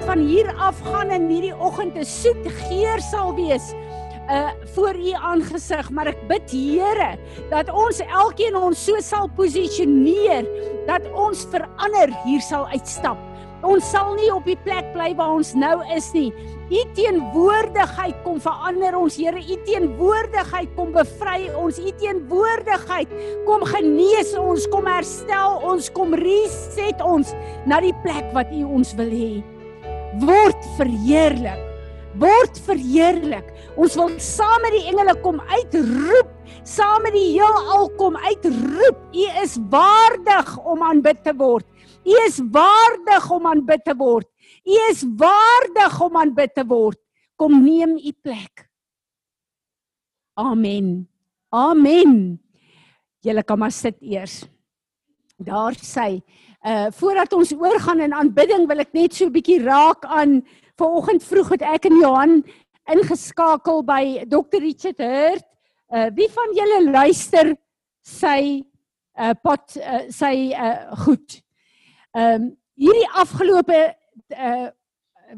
van hier af gaan in hierdie oggend 'n soet geur sal wees uh voor u aangesig, maar ek bid Here dat ons elkeen ons so sal posisioneer dat ons verander hier sal uitstap. Ons sal nie op die plek bly waar ons nou is nie. U teenwoordigheid kom verander ons, Here. U teenwoordigheid kom bevry ons. U teenwoordigheid kom genees ons, kom herstel ons, kom reset ons na die plek wat U ons wil hê. Word verheerlik. Word verheerlik. Ons wil saam met die engele kom uitroep, saam met die heelal kom uitroep. U is waardig om aanbid te word. U is waardig om aanbid te word. U is waardig om aanbid te word. Kom neem u plek. Amen. Amen. Julle kan maar sit eers. Daar sê, uh voordat ons oorgaan in aanbidding wil ek net so 'n bietjie raak aan vanoggend vroeg het ek en Johan ingeskakel by Dr. Richard Hurt. Uh wie van julle luister sy uh pot uh, sy uh goed. Ehm um, hierdie afgelope uh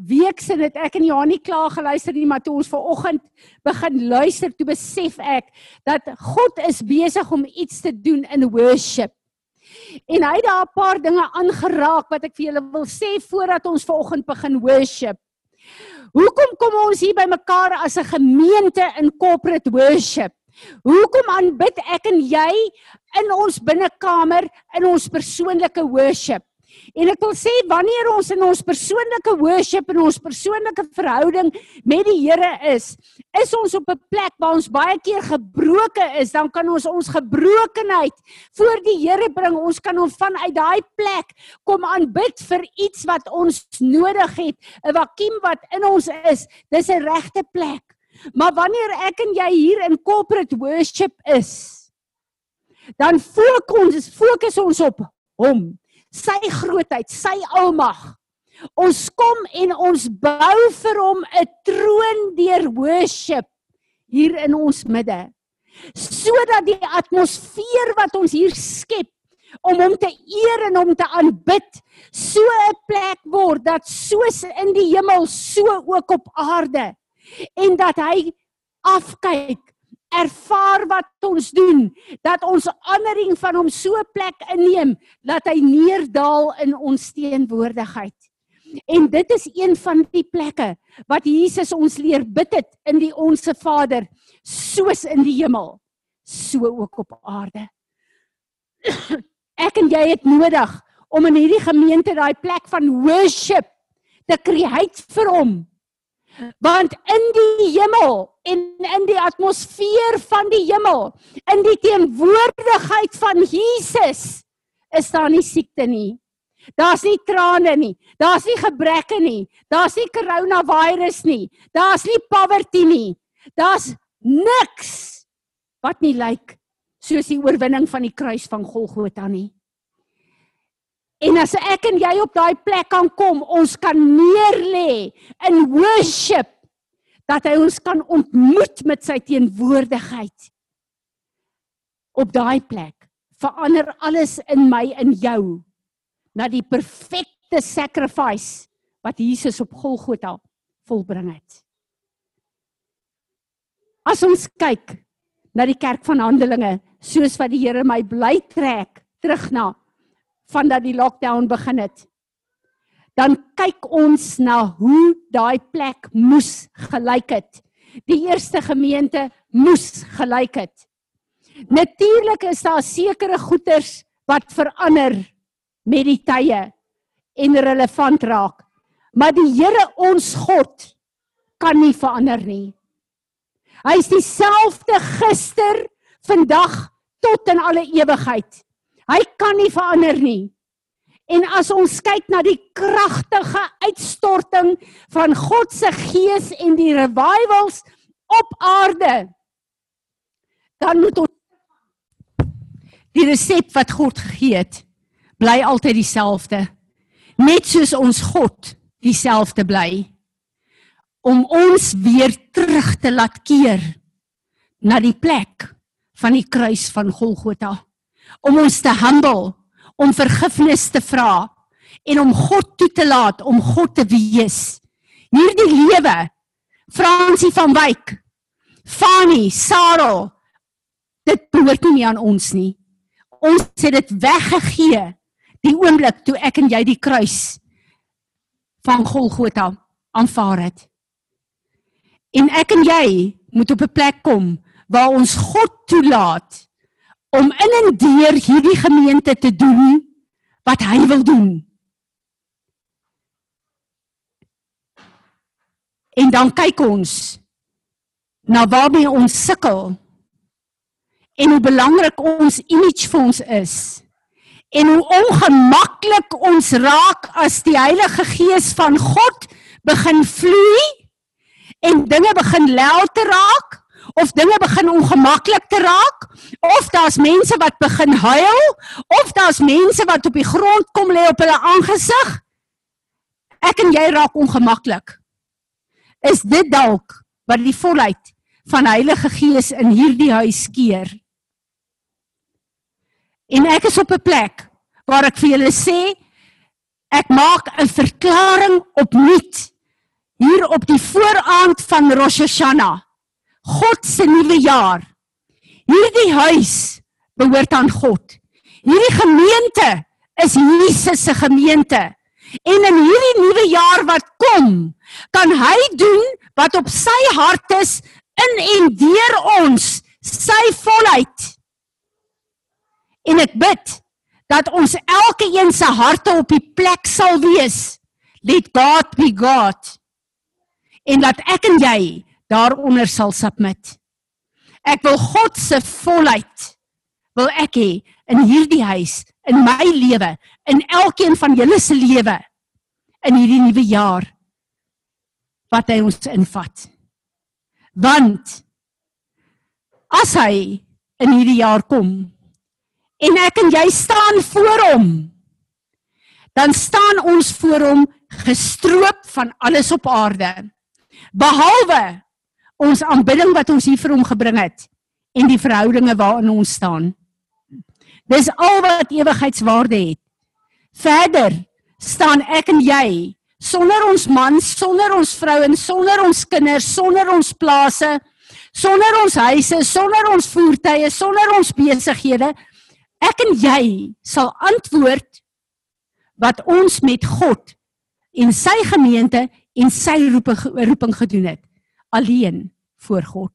week sin het ek en Janie klaar geluister nie, maar toe ons vanoggend begin luister, toe besef ek dat God is besig om iets te doen in worship. En hy het daar 'n paar dinge aangeraak wat ek vir julle wil sê voordat ons vanoggend begin worship. Hoekom kom ons hier by mekaar as 'n gemeente in corporate worship? Hoekom aanbid ek en jy in ons binnekamer in ons persoonlike worship? En ek wil sê wanneer ons in ons persoonlike worship en ons persoonlike verhouding met die Here is, is ons op 'n plek waar ons baie keer gebroke is, dan kan ons ons gebrokenheid voor die Here bring. Ons kan hom vanuit daai plek kom aanbid vir iets wat ons nodig het, 'n vakuum wat in ons is. Dis 'n regte plek. Maar wanneer ek en jy hier in corporate worship is, dan fokus fokus ons op hom sy grootheid, sy almag. Ons kom en ons bou vir hom 'n troon deur worship hier in ons midde. Sodat die atmosfeer wat ons hier skep om hom te eer en hom te aanbid, so 'n plek word dat soos in die hemel, so ook op aarde en dat hy afkyk ervaar wat ons doen, dat ons andering van hom so plek inneem dat hy neerdaal in ons teenwoordigheid. En dit is een van die plekke wat Jesus ons leer bid het in die onsse Vader, soos in die hemel, so ook op aarde. Ek en jy het nodig om in hierdie gemeente daai plek van worship te create vir hom Want in die hemel en in die atmosfeer van die hemel, in die teenwoordigheid van Jesus, is daar nie siekte nie. Daar's nie trane nie. Daar's nie gebreke nie. Daar's nie coronavirus nie. Daar's nie poverty nie. Daar's niks wat nie lyk soos die oorwinning van die kruis van Golgotha nie. En as ek en jy op daai plek kan kom, ons kan neerlê in worship dat hy ons kan ontmoet met sy teenwoordigheid. Op daai plek verander alles in my en jou na die perfekte sacrifice wat Jesus op Golgotha volbring het. As ons kyk na die kerk van Handelinge, soos wat die Here my bly trek terug na van dat die lockdown begin het. Dan kyk ons na hoe daai plek moes gelyk het. Die eerste gemeente moes gelyk het. Natuurlik is daar sekere goeders wat verander met die tye en relevant raak. Maar die Here ons God kan nie verander nie. Hy is dieselfde gister, vandag tot in alle ewigheid. Hy kan nie verander nie. En as ons kyk na die kragtige uitstorting van God se gees en die revivals op aarde, dan moet ons die resep wat God gegee het, bly altyd dieselfde. Net soos ons God dieselfde bly om ons weer terug te laat keer na die plek van die kruis van Golgotha om ons te humble, om vergifnis te vra en om God toe te laat om God te wees. Hierdie lewe Fransie van Wyk, Fanny, Sarah, dit behoort nie aan ons nie. Ons het dit weggegee die oomblik toe ek en jy die kruis van Golgotha aanvaar het. En ek en jy moet op 'n plek kom waar ons God toelaat om in en deur hierdie gemeente te doen wat hy wil doen. En dan kyk ons na waarmee ons sukkel en hoe belangrik ons image vir ons is en hoe ongemaklik ons raak as die Heilige Gees van God begin vloei en dinge begin lel te raak of dinge begin ongemaklik te raak. Of daar's mense wat begin huil. Of daar's mense wat op die grond kom lê op hulle aangesig. Ek en jy raak ongemaklik. Is dit dalk wat die volheid van Heilige Gees in hierdie huis keer? En ek is op 'n plek waar ek vir julle sê ek maak 'n verklaring opnuut hier op die vooraand van Rosh Hashanah. God se nuwe jaar. Hierdie huis behoort aan God. Hierdie gemeente is Jesus se gemeente. En in hierdie nuwe jaar wat kom, kan hy doen wat op sy hart is in en deur ons, sy volheid. En ek bid dat ons elke een se harte op die plek sal wees. Let God be God. En laat ek en jy daaronder sal submit. Ek wil God se volheid wil ek hê in hierdie huis, in my lewe, in elkeen van julle se lewe in hierdie nuwe jaar wat hy ons invat. Want as hy in hierdie jaar kom, en ek en jy staan voor hom dan staan ons voor hom gestroop van alles op aarde behalwe ons aanbidding wat ons hier vir hom gebring het en die verhoudinge waarin ons staan. Dis al wat ewigheidswaarde het. Verder staan ek en jy sonder ons man sonder ons vrouens sonder ons kinders sonder ons plase sonder ons huise sonder ons voertuie sonder ons besighede. Ek en jy sal antwoord wat ons met God en sy gemeente en sy roeping roeping gedoen het alleen voor God.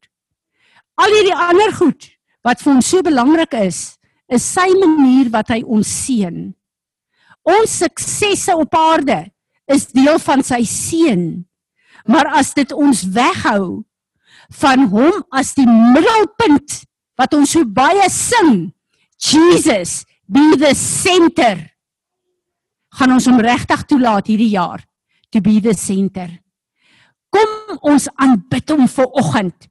Al hierdie ander goed wat vir ons so belangrik is, is sy manier wat hy ons seën. Ons suksesse op aarde is deel van sy seën. Maar as dit ons weghou van hom as die middelpunt wat ons so baie sing, Jesus be the center. Gaan ons hom regtig toelaat hierdie jaar to be the center. Kom ons aanbid hom vir oggend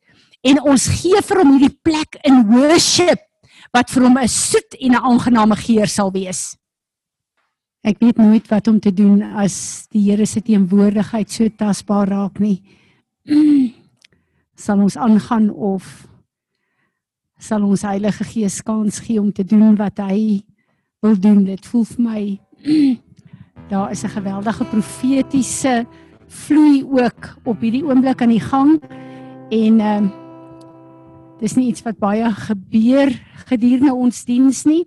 en ons gee vir hom hierdie plek in worship wat vir hom 'n soet en 'n aangename geur sal wees. Ek weet nooit wat om te doen as die Here se teenwoordigheid so tasbaar raak nie. Sal ons aangaan of sal ons Heilige Gees kans gee om te doen wat hy wil doen. Dit voel vir my daar is 'n geweldige profetiese vloei ook op hierdie oomblik aan die gang en ehm uh, dis nie iets wat baie gebeur gedurende ons diens nie.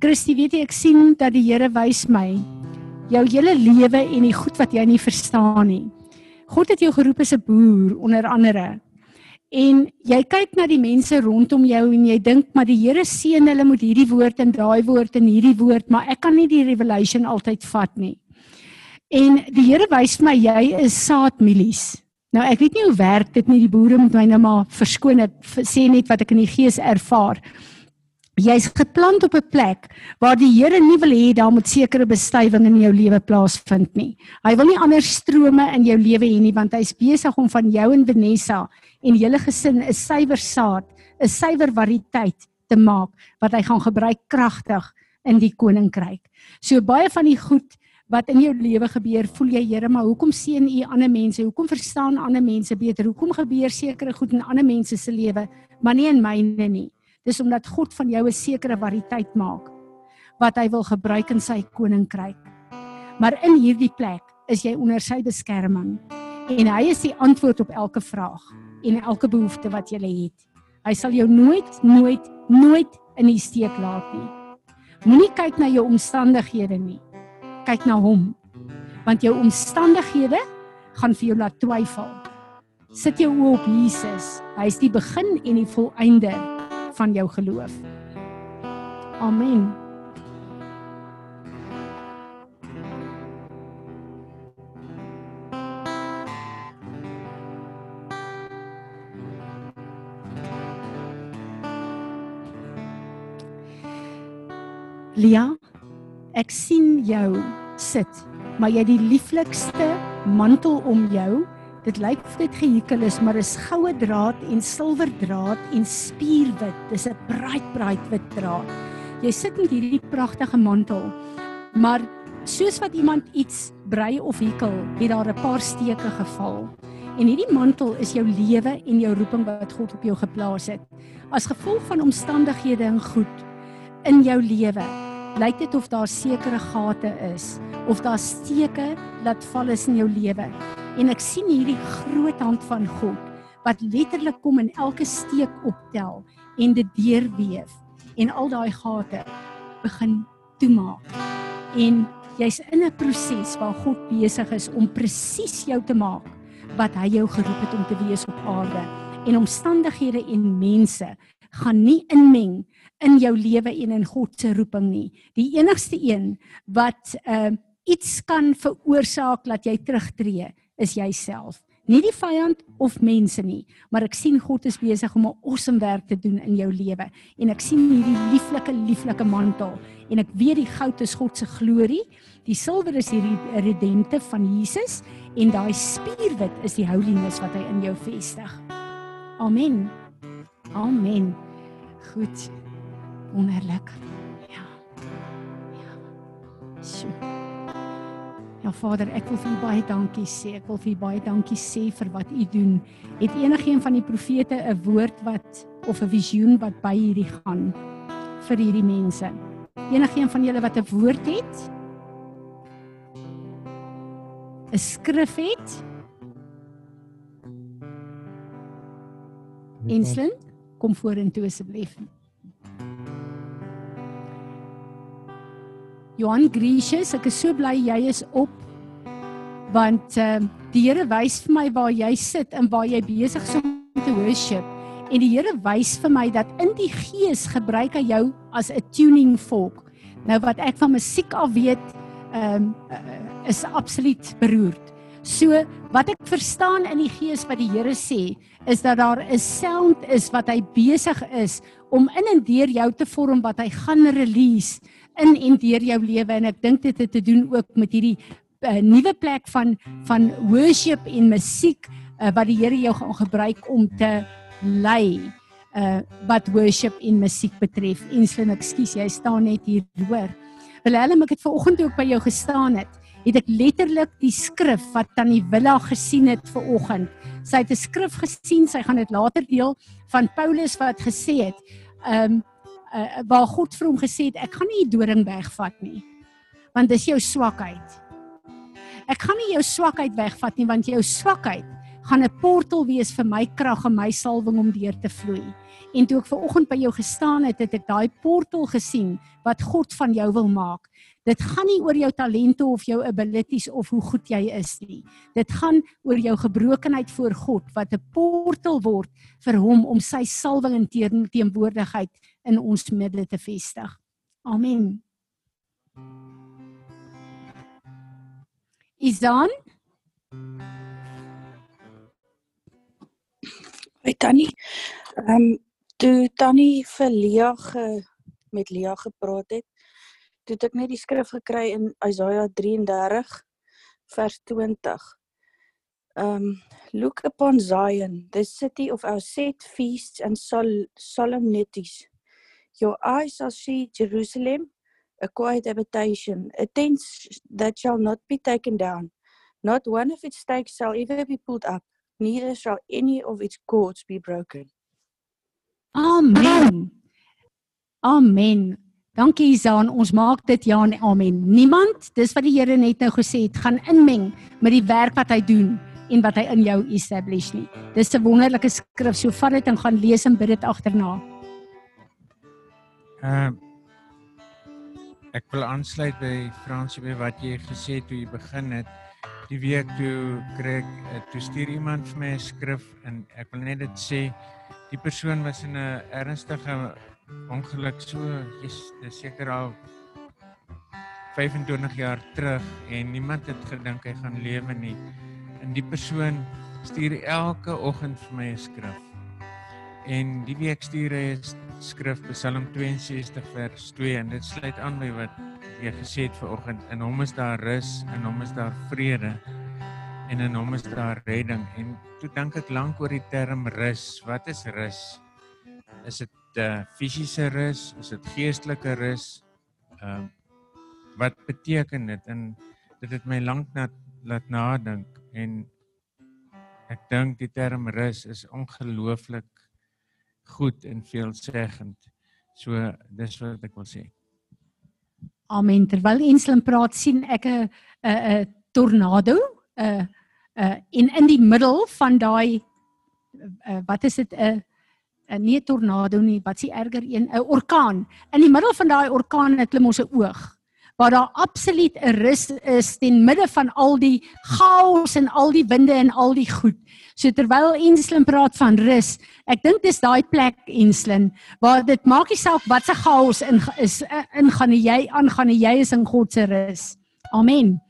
Christie, weet jy ek sien dat die Here wys my jou hele lewe en die goed wat jy nie verstaan nie. God het jou geroep as 'n boer onder andere en jy kyk na die mense rondom jou en jy dink maar die Here seën hulle met hierdie woord en daai woord en hierdie woord maar ek kan nie die revelation altyd vat nie. En die Here wys vir my jy is saadmielies. Nou ek weet nie hoe werk dit nie die boere moet my nou maar verskoon sê net wat ek in die gees ervaar. Jy's geplant op 'n plek waar die Here nie wil hê daar moet sekere bestuiving in jou lewe plaasvind nie. Hy wil nie ander strome in jou lewe hê nie want hy's besig om van jou en Vanessa en julle gesin 'n suiwer saad, 'n suiwer variëteit te maak wat hy gaan gebruik kragtig in die koninkryk. So baie van die goed wat in jou lewe gebeur, voel jy Here, maar hoekom seën U ander mense? Hoekom verstaan ander mense beter? Hoekom gebeur sekere goed in ander mense se lewe, maar nie in myne nie? Dis omdat God van jou 'n sekere variëteit maak wat hy wil gebruik in sy koninkryk. Maar in hierdie plek is jy onder sy beskerming en hy is die antwoord op elke vraag en elke behoefte wat jy het. Hy sal jou nooit nooit nooit in die steek laat nie. Moenie kyk na jou omstandighede nie. Kyk na hom. Want jou omstandighede gaan vir jou laat twyfel. Sit jou oë op Jesus. Hy is die begin en die volëinde van jou geloof. Amen. Lia, ek sien jou sit, maar jy het die lieflikste mantel om jou. Dit lyk of dit gehekel is, maar is goue draad en silwer draad en spierwit. Dis 'n bright bright wit draad. Jy sit met hierdie pragtige mantel. Maar soos wat iemand iets brei of hekel, het daar 'n paar steke geval. En hierdie mantel is jou lewe en jou roeping wat God op jou geplaas het. As gevolg van omstandighede en goed in jou lewe, lyk dit of daar sekere gate is of daar steke laat val is in jou lewe. En ek sien hierdie groot hand van God wat letterlik kom en elke steek optel en dit deurweef en al daai gate begin toemaak. En jy's in 'n proses waar God besig is om presies jou te maak wat hy jou geroep het om te wees op aarde. En omstandighede en mense gaan nie inmeng in jou lewe en in God se roeping nie. Die enigste een wat ehm uh, iets kan veroorsaak dat jy terugtreë, is jouself. Nie die vyand of mense nie, maar ek sien God is besig om 'n awesome werk te doen in jou lewe en ek sien hierdie lieflike lieflike mantel en ek weet die goud is God se glorie, die silwer is hierdie redempte van Jesus en daai spierwit is die holiness wat hy in jou vestig. Amen. Amen. Goed wonderlik. Ja. Ja. So. Ja Vader, ek wil vir U baie dankie sê. Ek wil vir U baie dankie sê vir wat U doen. Het enigiemand van die profete 'n woord wat of 'n visioen wat by hierdie gaan vir hierdie mense? Enigiemand van julle wat 'n woord het? 'n Skrif het? Inslin, kom vorentoe asseblief. Johan Grisius, ek is so bly jy is op want ehm uh, die Here wys vir my waar jy sit en waar jy besig is om te worship en die Here wys vir my dat in die gees gebruik hy jou as 'n tuning fork. Nou wat ek van musiek af weet, ehm um, uh, is absoluut beroerd. So wat ek verstaan in die gees wat die Here sê, is dat daar 'n sound is wat hy besig is om in en deur jou te vorm wat hy gaan release in en deur jou lewe en ek dink dit het te doen ook met hierdie uh, nuwe plek van van worship en musiek uh, wat die Here jou gaan gebruik om te lei uh wat worship en musiek betref. En sin ekskuus, jy staan net hier hoor. Willem, ek het ver oggend ook by jou gestaan het. Het ek letterlik die skrif wat Tannie Willa gesien het ver oggend. Sy het 'n skrif gesien, sy gaan dit later deel van Paulus wat gesê het, um, uh, waar God vir hom gesê het ek gaan nie die doring wegvat nie want dis jou swakheid. Ek gaan nie jou swakheid wegvat nie want jou swakheid gaan 'n portal wees vir my krag en my salwing om deur te vloei. En toe ek ver oggend by jou gestaan het, het ek daai portal gesien wat God van jou wil maak. Dit gaan nie oor jou talente of jou abilities of hoe goed jy is nie. Dit gaan oor jou gebrokenheid voor God wat 'n portal word vir hom om sy salwing en teenwoordigheid in ons midde te vestig. Amen. Isan? Hey Tannie. Ehm um, toe Tannie vir Lia ge, met Lia gepraat het, toe het ek net die skrif gekry in Isaia 33 vers 20. Um look upon Zion, the city of our set feasts and sol solemnities. Your eyes shall see Jerusalem, a quiet habitation, a tent that shall not be taken down. Not one of its stakes shall ever be pulled up, neither shall any of its cords be broken. Amen. Amen. Dankie Isaan, ons maak dit ja en amen. Niemand, dis wat die Here net nou gesê het, gaan inmeng met die werk wat hy doen en wat hy in jou establish nie. Dis 'n wonderlike skrif. So vat dit en gaan lees en bid dit agterna. Ehm uh, ek wil aansluit by Fransie by wat jy gesê toe jy begin het. Die week toe kry ek uh, toe stuur iemand vir my 'n skrif en ek wil net dit sê die persoon was in 'n ernstige ongeluk so jy's seker al 25 jaar terug en niemand het gedink hy gaan lewe nie. En die persoon stuur elke oggend vir my 'n skrif. En die week stuur hy skrif Psalm 62 vers 2 en dit sluit aan by wat jy gesê het vanoggend. In hom is daar rus, in hom is daar vrede en in hom is daar redding. En toe dink ek lank oor die term rus. Wat is rus? Is dit 'n uh, fisiese rus? Is dit geestelike rus? Ehm uh, wat beteken dit? En dit het my lank na laat nadink en ek dink die term rus is ongelooflik goed en veelzeggend. So dis wat ek wil sê. Amen. Terwyl Enslim praat, sien ek 'n 'n tornado, 'n 'n in in die middel van daai wat is dit 'n 'n nie tornado nie, wat s'ie erger een, 'n orkaan. In die middel van daai orkaan klim ons 'n oog waar daar absoluut 'n rus is ten midde van al die chaos en al die winde en al die goed. So terwyl Enslin praat van rus, ek dink dis daai plek Enslin waar dit maak nie saak wat se chaos in is in gaan jy aangaan jy is in God se rus. Amen.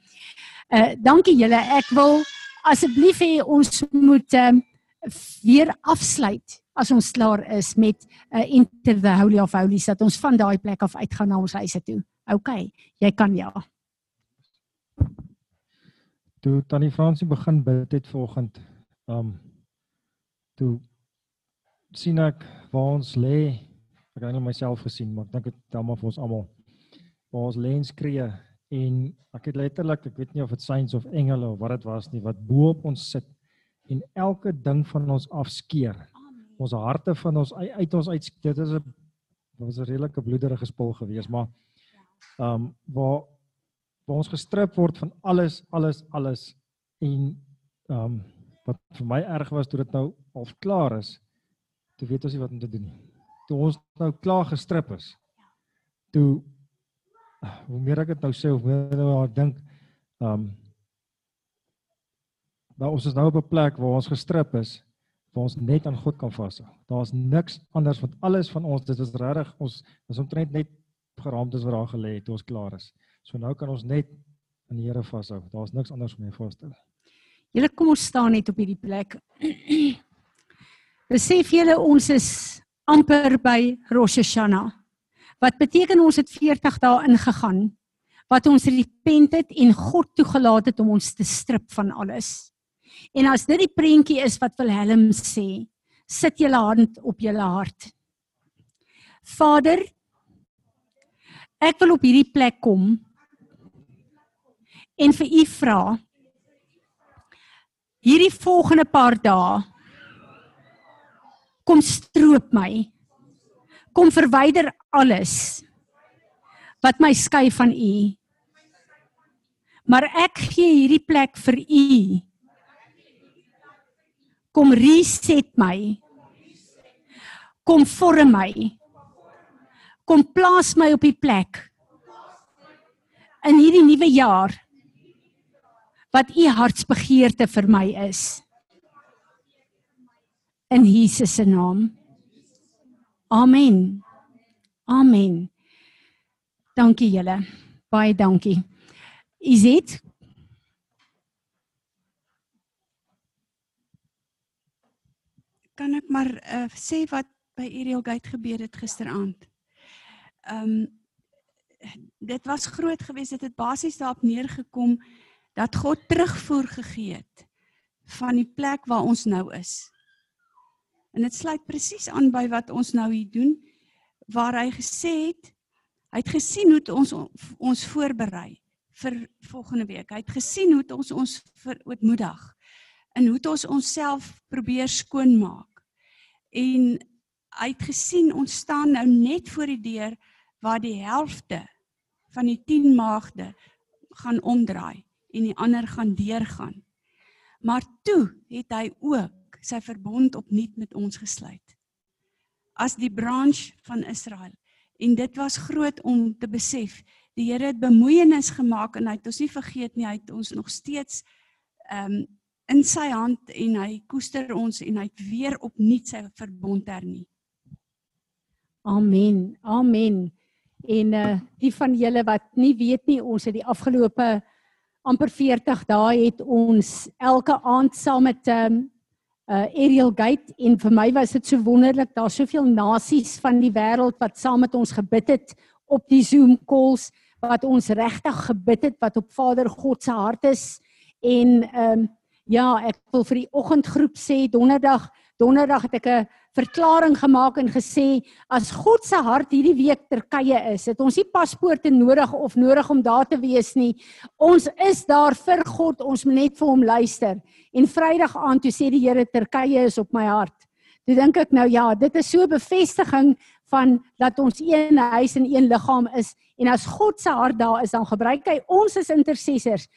Uh dankie julle. Ek wil asseblief hê ons moet um, weer afsluit as ons klaar is met uh, enter the holy of holies dat ons van daai plek af uitgaan na ons huise toe. OK, jy kan ja. Toe Tannie Fransie begin bid het vanoggend, um toe sien ek waar ons lê. Ek het net myself gesien, maar ek dink dit tel maar vir ons almal. Waar ons lê en skree en ek het letterlik, ek weet nie of dit saints of engele of wat dit was nie, wat bo op ons sit en elke ding van ons afskeer. Ons harte van ons uit ons uit dit is 'n was 'n redelike bloederige spul geweest, maar um waar waar ons gestrip word van alles alles alles en um wat vir my erg was toe dit nou al klaar is toe weet ons nie wat om te doen nie. Toe ons nou klaar gestrip is toe hoe meer ek dit nou sê of meer nou haar dink um nou ons is nou op 'n plek waar ons gestrip is waar ons net aan God kan vashou daar's niks anders want alles van ons dit is regtig ons is omtrent net geraamtes wat daar gelê het ons klaar is. So nou kan ons net aan die Here vashou. Daar's niks anders om mee vas te hou. Julle kom ons staan net op hierdie plek. Besef julle ons is amper by Rosh Hashanah. Wat beteken ons het 40 dae ingegaan wat ons repent het en God toegelaat het om ons te strip van alles. En as dit die prentjie is wat Wilhelm sê, sit julle hand op julle hart. Vader, Ek wil op hierdie plek kom en vir u vra. Hierdie volgende paar dae kom stroop my. Kom verwyder alles wat my skei van u. Maar ek gee hierdie plek vir u. Kom reset my. Kom vorm my kom plaas my op die plek in hierdie nuwe jaar wat u hartsbegeerte vir my is. In Jesus se naam. Amen. Amen. Dankie julle. Baie dankie. Is dit kan ek maar uh, sê wat by Ariel Gate gebeur het gisteraand ehm um, dit was groot geweest dit het basies daarop neergekom dat God terugvoer gegee het van die plek waar ons nou is. En dit sluit presies aan by wat ons nou hier doen waar hy gesê het hy het gesien hoe ons ons voorberei vir volgende week. Hy het gesien hoe ons ons verootmoedig en hoe ons onsself probeer skoonmaak. En hy het gesien ons staan nou net voor die deur waar die helfte van die 10 maagde gaan omdraai en die ander gaan deurgaan. Maar toe het hy ook sy verbond opnuut met ons gesluit. As die branch van Israel. En dit was groot om te besef. Die Here het bemoeienis gemaak en hy het ons nie vergeet nie. Hy het ons nog steeds ehm um, in sy hand en hy koester ons en hy het weer opnuut sy verbond hernie. Amen. Amen. En uh die van julle wat nie weet nie, ons het die afgelope amper 40 dae het ons elke aand saam met um uh Ariel Gate en vir my was dit so wonderlik daar's soveel nasies van die wêreld wat saam met ons gebid het op die Zoom calls wat ons regtig gebid het wat op Vader God se hart is. En um ja ek wil vir die oggendgroep sê donderdag donderdag het ek 'n verklaring gemaak en gesê as God se hart hierdie week Turkye is, het ons nie paspoorte nodig of nodig om daar te wees nie. Ons is daar vir God, ons moet net vir hom luister. En Vrydag aand toe sê die Here Turkye is op my hart. Toe dink ek nou ja, dit is so 'n bevestiging van dat ons een huis en een liggaam is en as God se hart daar is, dan gebruik hy ons as intercessors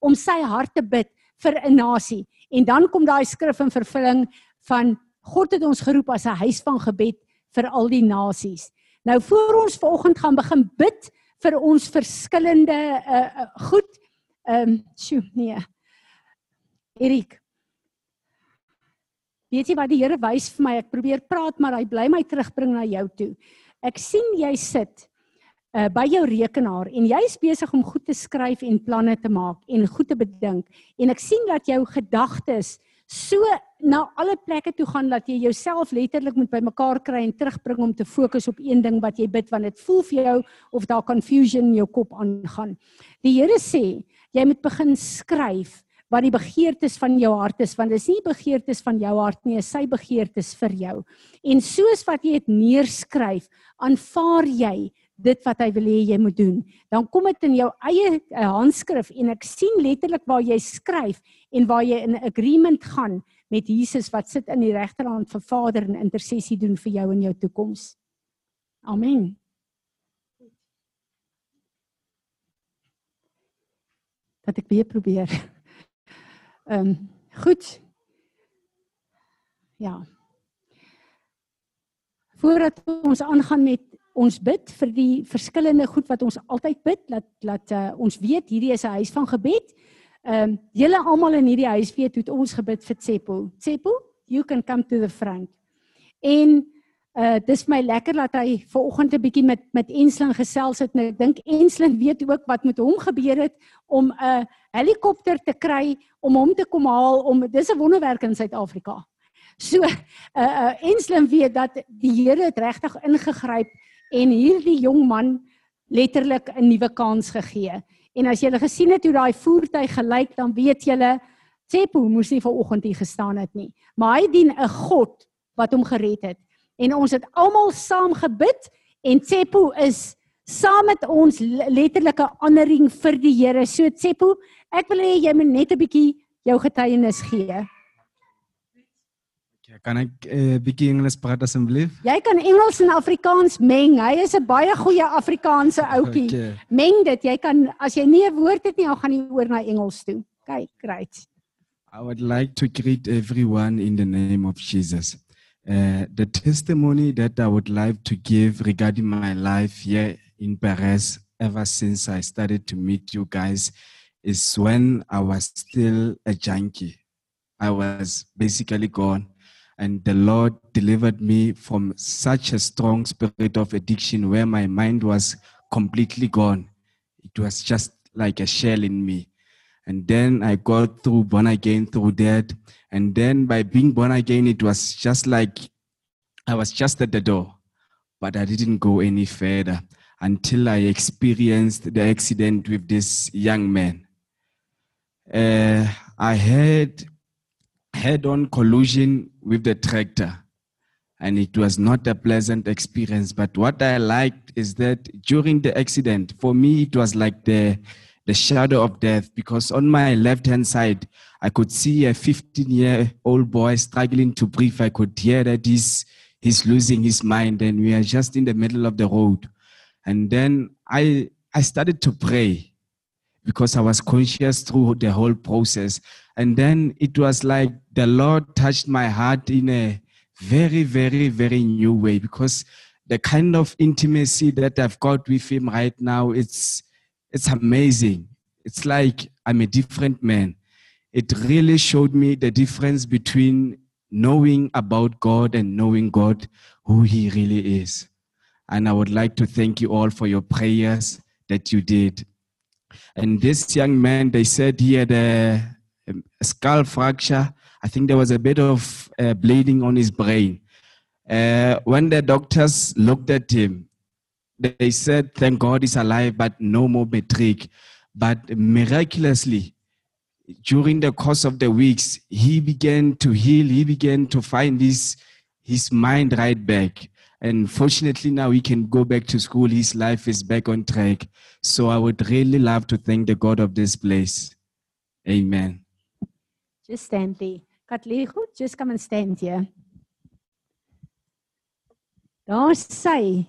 om sy hart te bid vir 'n nasie. En dan kom daai skrif in vervulling van God het ons geroep as 'n huis van gebed vir al die nasies. Nou voor ons vanoggend gaan begin bid vir ons verskillende uh, uh goed. Ehm um, sjoe nee. Erik. Weet jy wat die Here wys vir my? Ek probeer praat maar hy bly my terugbring na jou toe. Ek sien jy sit uh by jou rekenaar en jy's besig om goed te skryf en planne te maak en goed te bedink en ek sien dat jou gedagtes so na alle plekke toe gaan dat jy jouself letterlik moet bymekaar kry en terugbring om te fokus op een ding wat jy bid want dit voel vir jou of daar confusion in jou kop aangaan. Die Here sê, jy moet begin skryf wat die begeertes van jou hart is want dit is nie begeertes van jou hart nie, is sy begeertes vir jou. En soos wat jy dit neerskryf, aanvaar jy dit wat hy wil hê jy moet doen. Dan kom dit in jou eie uh, handskrif en ek sien letterlik waar jy skryf en waar jy in agreement gaan met Jesus wat sit in die regterhand van Vader en intersessie doen vir jou in jou toekoms. Amen. Dat ek weer probeer. Ehm um, goed. Ja. Voordat ons aangaan met ons bid vir die verskillende goed wat ons altyd bid dat dat uh, ons weet hierdie is 'n huis van gebed. Ehm um, julle almal in hierdie huis weet hoe ons gebid vir Tsepo. Tsepo, you can come to the front. En uh dis my lekker dat hy ver oggend 'n bietjie met met Enslin gesels het. Ek dink Enslin weet ook wat met hom gebeur het om 'n helikopter te kry om hom te kom haal om dis 'n wonderwerk in Suid-Afrika. So uh uh Enslin weet dat die Here het regtig ingegryp en hierdie jong man letterlik 'n nuwe kans gegee. En as jy gele gesien het hoe daai voertuig gelyk, dan weet jy Tsepo moes nie vanoggend hier gestaan het nie. Maar hy dien 'n God wat hom gered het. En ons het almal saam gebid en Tsepo is saam met ons letterlike honoring vir die Here. So Tsepo, ek wil hê jy moet net 'n bietjie jou getuienis gee. Kan ek 'n uh, bietjie Engels praat asseblief? Jy kan Engels en Afrikaans meng. Hy is 'n baie goeie Afrikaanse ouetjie. Okay. Meng dit. Jy kan as jy nie 'n woord het nie, dan gaan jy oor na Engels toe. Kyk, great. I would like to greet everyone in the name of Jesus. Uh, the testimony that I would like to give regarding my life here in Paris ever since I started to meet you guys is when I was still a junkie. I was basically gone and the Lord delivered me from such a strong spirit of addiction where my mind was completely gone. It was just like a shell in me. And then I got through born again through that. And then by being born again, it was just like I was just at the door, but I didn't go any further until I experienced the accident with this young man. Uh, I had head on collision with the tractor. And it was not a pleasant experience. But what I liked is that during the accident, for me, it was like the, the shadow of death because on my left hand side, I could see a 15 year old boy struggling to breathe. I could hear that he's, he's losing his mind, and we are just in the middle of the road. And then I I started to pray because I was conscious through the whole process. And then it was like the Lord touched my heart in a very, very, very new way because the kind of intimacy that I've got with him right now, it's it's amazing. It's like I'm a different man. It really showed me the difference between knowing about God and knowing God who he really is. And I would like to thank you all for your prayers that you did. And this young man, they said he had a, a skull fracture. I think there was a bit of uh, bleeding on his brain. Uh, when the doctors looked at him, they said, Thank God he's alive, but no more metric. But miraculously, during the course of the weeks, he began to heal, he began to find his, his mind right back. And fortunately, now he can go back to school. His life is back on track. So I would really love to thank the God of this place. Amen. Just stand there. Katlego, just come and stand here. Daar sê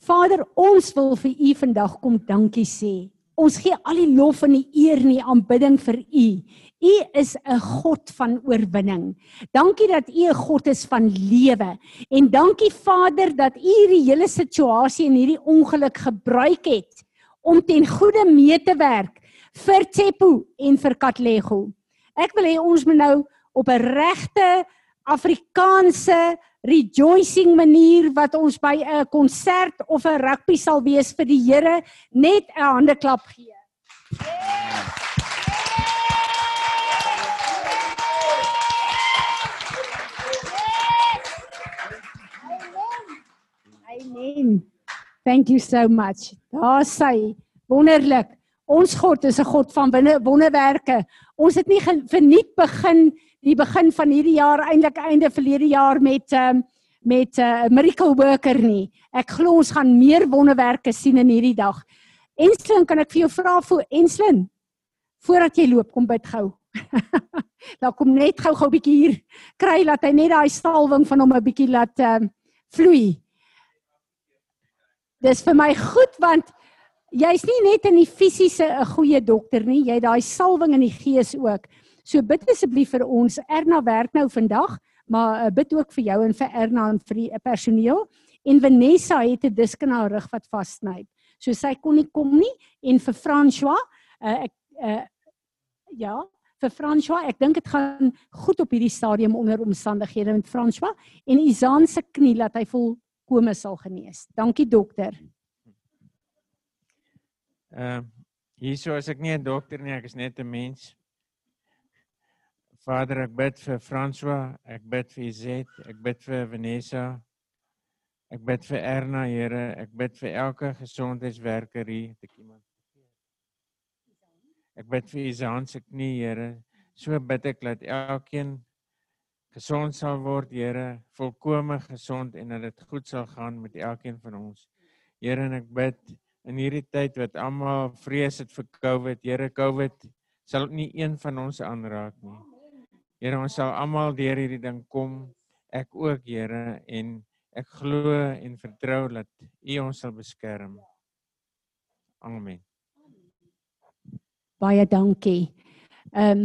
Vader, ons wil vir u vandag kom dankie sê. Ons gee al die lof en die eer en die aanbidding vir u. U is 'n God van oorwinning. Dankie dat u 'n God is van lewe. En dankie Vader dat u hierdie hele situasie en hierdie ongeluk gebruik het om ten goeie mee te werk vir Tsepo en vir Katlego. Ek wil hê ons moet nou op 'n regte Afrikaanse rejoicing manier wat ons by 'n konsert of 'n rugby sal wees vir die Here net 'n handeklap gee. Amen. Thank you so much. Daar sê wonderlik. Ons God is 'n God van wonderwerke. Ons het nie verniet begin die begin van hierdie jaar eintlik einde verlede jaar met um, met 'n uh, miracle worker nie. Ek glo ons gaan meer wonderwerke sien in hierdie dag. Enslin, kan ek vir jou vra voor Enslin? Voordat jy loop, kom bid gou. Daar kom net gou-gou 'n bietjie hier kry laat hy net daai stalwing van hom 'n bietjie laat um, vloei. Dis vir my goed want jy's nie net in die fisiese 'n goeie dokter nie, jy daai salwing in die gees ook. So bid asseblief vir ons. Erna werk nou vandag, maar uh, bid ook vir jou en vir Erna en vir die uh, personeel. En Vanessa het 'n disk in haar rug wat vassny. So sy kon nie kom nie en vir François, uh, ek uh, ja, vir François, ek dink dit gaan goed op hierdie stadium onder omstandighede met François en Izan se knie laat hy volkome sal genees. Dankie dokter. Ehm uh, hierso is ek nie 'n dokter nie, ek is net 'n mens. Vader, ek bid vir François, ek bid vir Izet, ek bid vir Vanessa. Ek bid vir Erna, Here, ek bid vir elke gesondheidswerker hier, ek iemand. Ek bid vir Izaan se knie, Here. So bid ek dat elkeen gesond sal word, Here, volkome gesond en dat dit goed sal gaan met elkeen van ons. Here, en ek bid in hierdie tyd wat almal vrees het vir COVID, Here, COVID sal nie een van ons aanraak nie. Here, ons sal almal deur hierdie ding kom. Ek ook, Here, en ek glo en vertrou dat U ons sal beskerm. Amen. Baie dankie. Ehm um,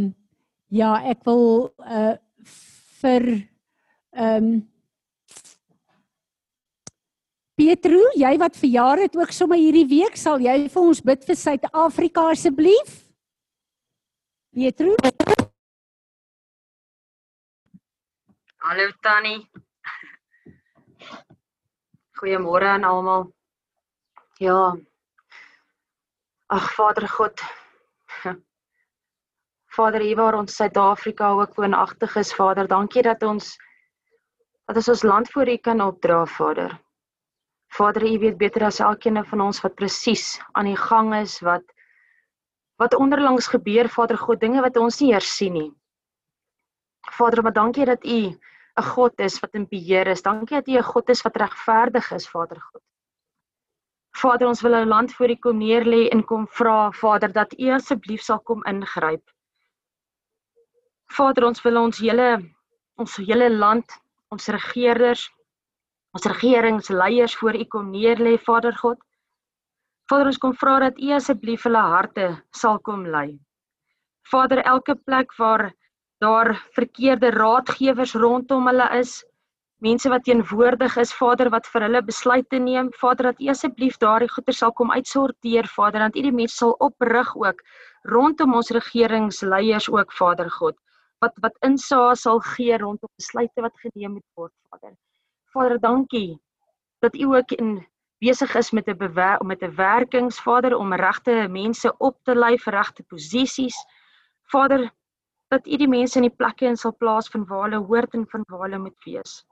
ja, ek wil uh vir ehm um, Pietro, jy wat verjaar het ook sommer hierdie week, sal jy vir ons bid vir Suid-Afrika asseblief? Pietro? Hallo Tannie. Goeiemôre aan almal. Ja. Ag Vader God. Vader, hier waar ons Suid-Afrika ook woonagtig is, Vader, dankie dat ons dat ons ons land voor U kan opdra, Vader. Vader, U weet beter as elkeen van ons wat presies aan die gang is, wat wat onderlangs gebeur, Vader God, dinge wat ons nie eers sien nie. Vader, maar dankie dat U 'n God is wat in beheer is. Dankie dat U 'n God is wat regverdig is, Vader God. Vader, ons wil 'n land voor U kom neer lê en kom vra, Vader, dat U asseblief sal kom ingryp. Vader, ons wil ons hele ons hele land, ons regerders, ons regeringsleiers voor U kom neer lê, Vader God. Vader, ons kom vra dat U asseblief hulle harte sal kom lei. Vader, elke plek waar daar verkeerde raadgewers rondom hulle is, mense wat teenwoordig is, Vader, wat vir hulle besluite neem, Vader, dat U asseblief daardie goeie sal kom uitsorteer, Vader, dat U die mense sal oprig ook rondom ons regeringsleiers ook, Vader God, wat wat insaag sal gee rondom besluite wat geneem moet word, Vader. Vader, dankie dat U ook in besig is met 'n met 'n werkingsvader om regte mense op te lei vir regte posisies. Vader, dat U die mense in die plekke in sal plaas van waar hulle hoort en van waar hulle moet wees.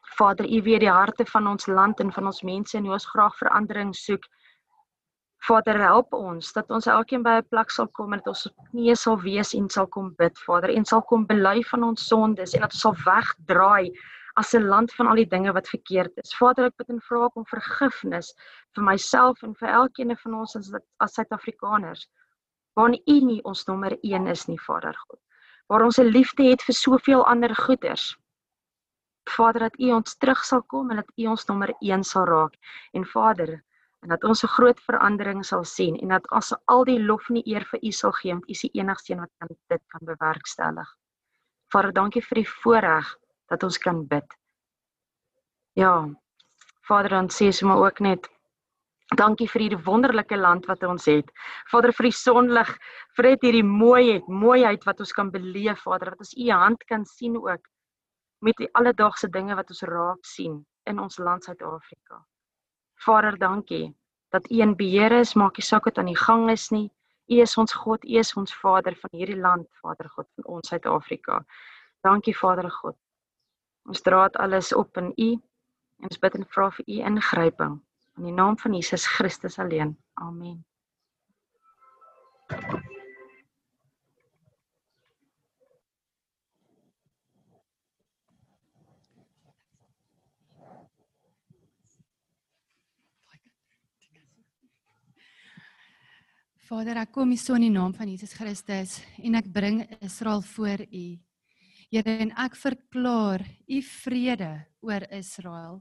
Vader, U weet die harte van ons land en van ons mense en hoe ons graag verandering soek. Vader, help ons dat ons elkeen by 'n plek sal kom en dat ons nie sal wees en sal kom bid, Vader, en sal kom bely van ons sondes en dat ons sal wegdraai as 'n land van al die dinge wat verkeerd is. Vader, ek bid en vra om vergifnis vir myself en vir elkeen van ons as as Suid-Afrikaners. Waar U nie ons nommer 1 is nie, Vader God. Waar ons 'n liefde het vir soveel ander goeders. Vader, dat U ons terug sal kom en dat U ons nommer 1 sal raak. En Vader, en dat ons 'n groot verandering sal sien en dat as al die lof en die eer vir U sal gee, want U is die enigste een wat kan dit kan bewerkstellig. Vader, dankie vir die voorreg dat ons kan bid. Ja. Vader, dan sê ons maar ook net dankie vir hierdie wonderlike land wat ons het. Vader vir die sonlig, vir dit hierdie mooiheid, mooiheid wat ons kan beleef, Vader, wat ons u hand kan sien ook met die alledaagse dinge wat ons raak sien in ons land Suid-Afrika. Vader, dankie dat U in beheer is, maak nie saak wat aan die gang is nie. U is ons God, U is ons Vader van hierdie land, Vader God van ons Suid-Afrika. Dankie Vader God. Ons dra dit alles op in U en ons bid en vra vir U ingryping in die naam van Jesus Christus alleen. Amen. Vader, ek kom hier so in die naam van Jesus Christus en ek bring Israel voor U. Here en ek verklaar u vrede oor Israel.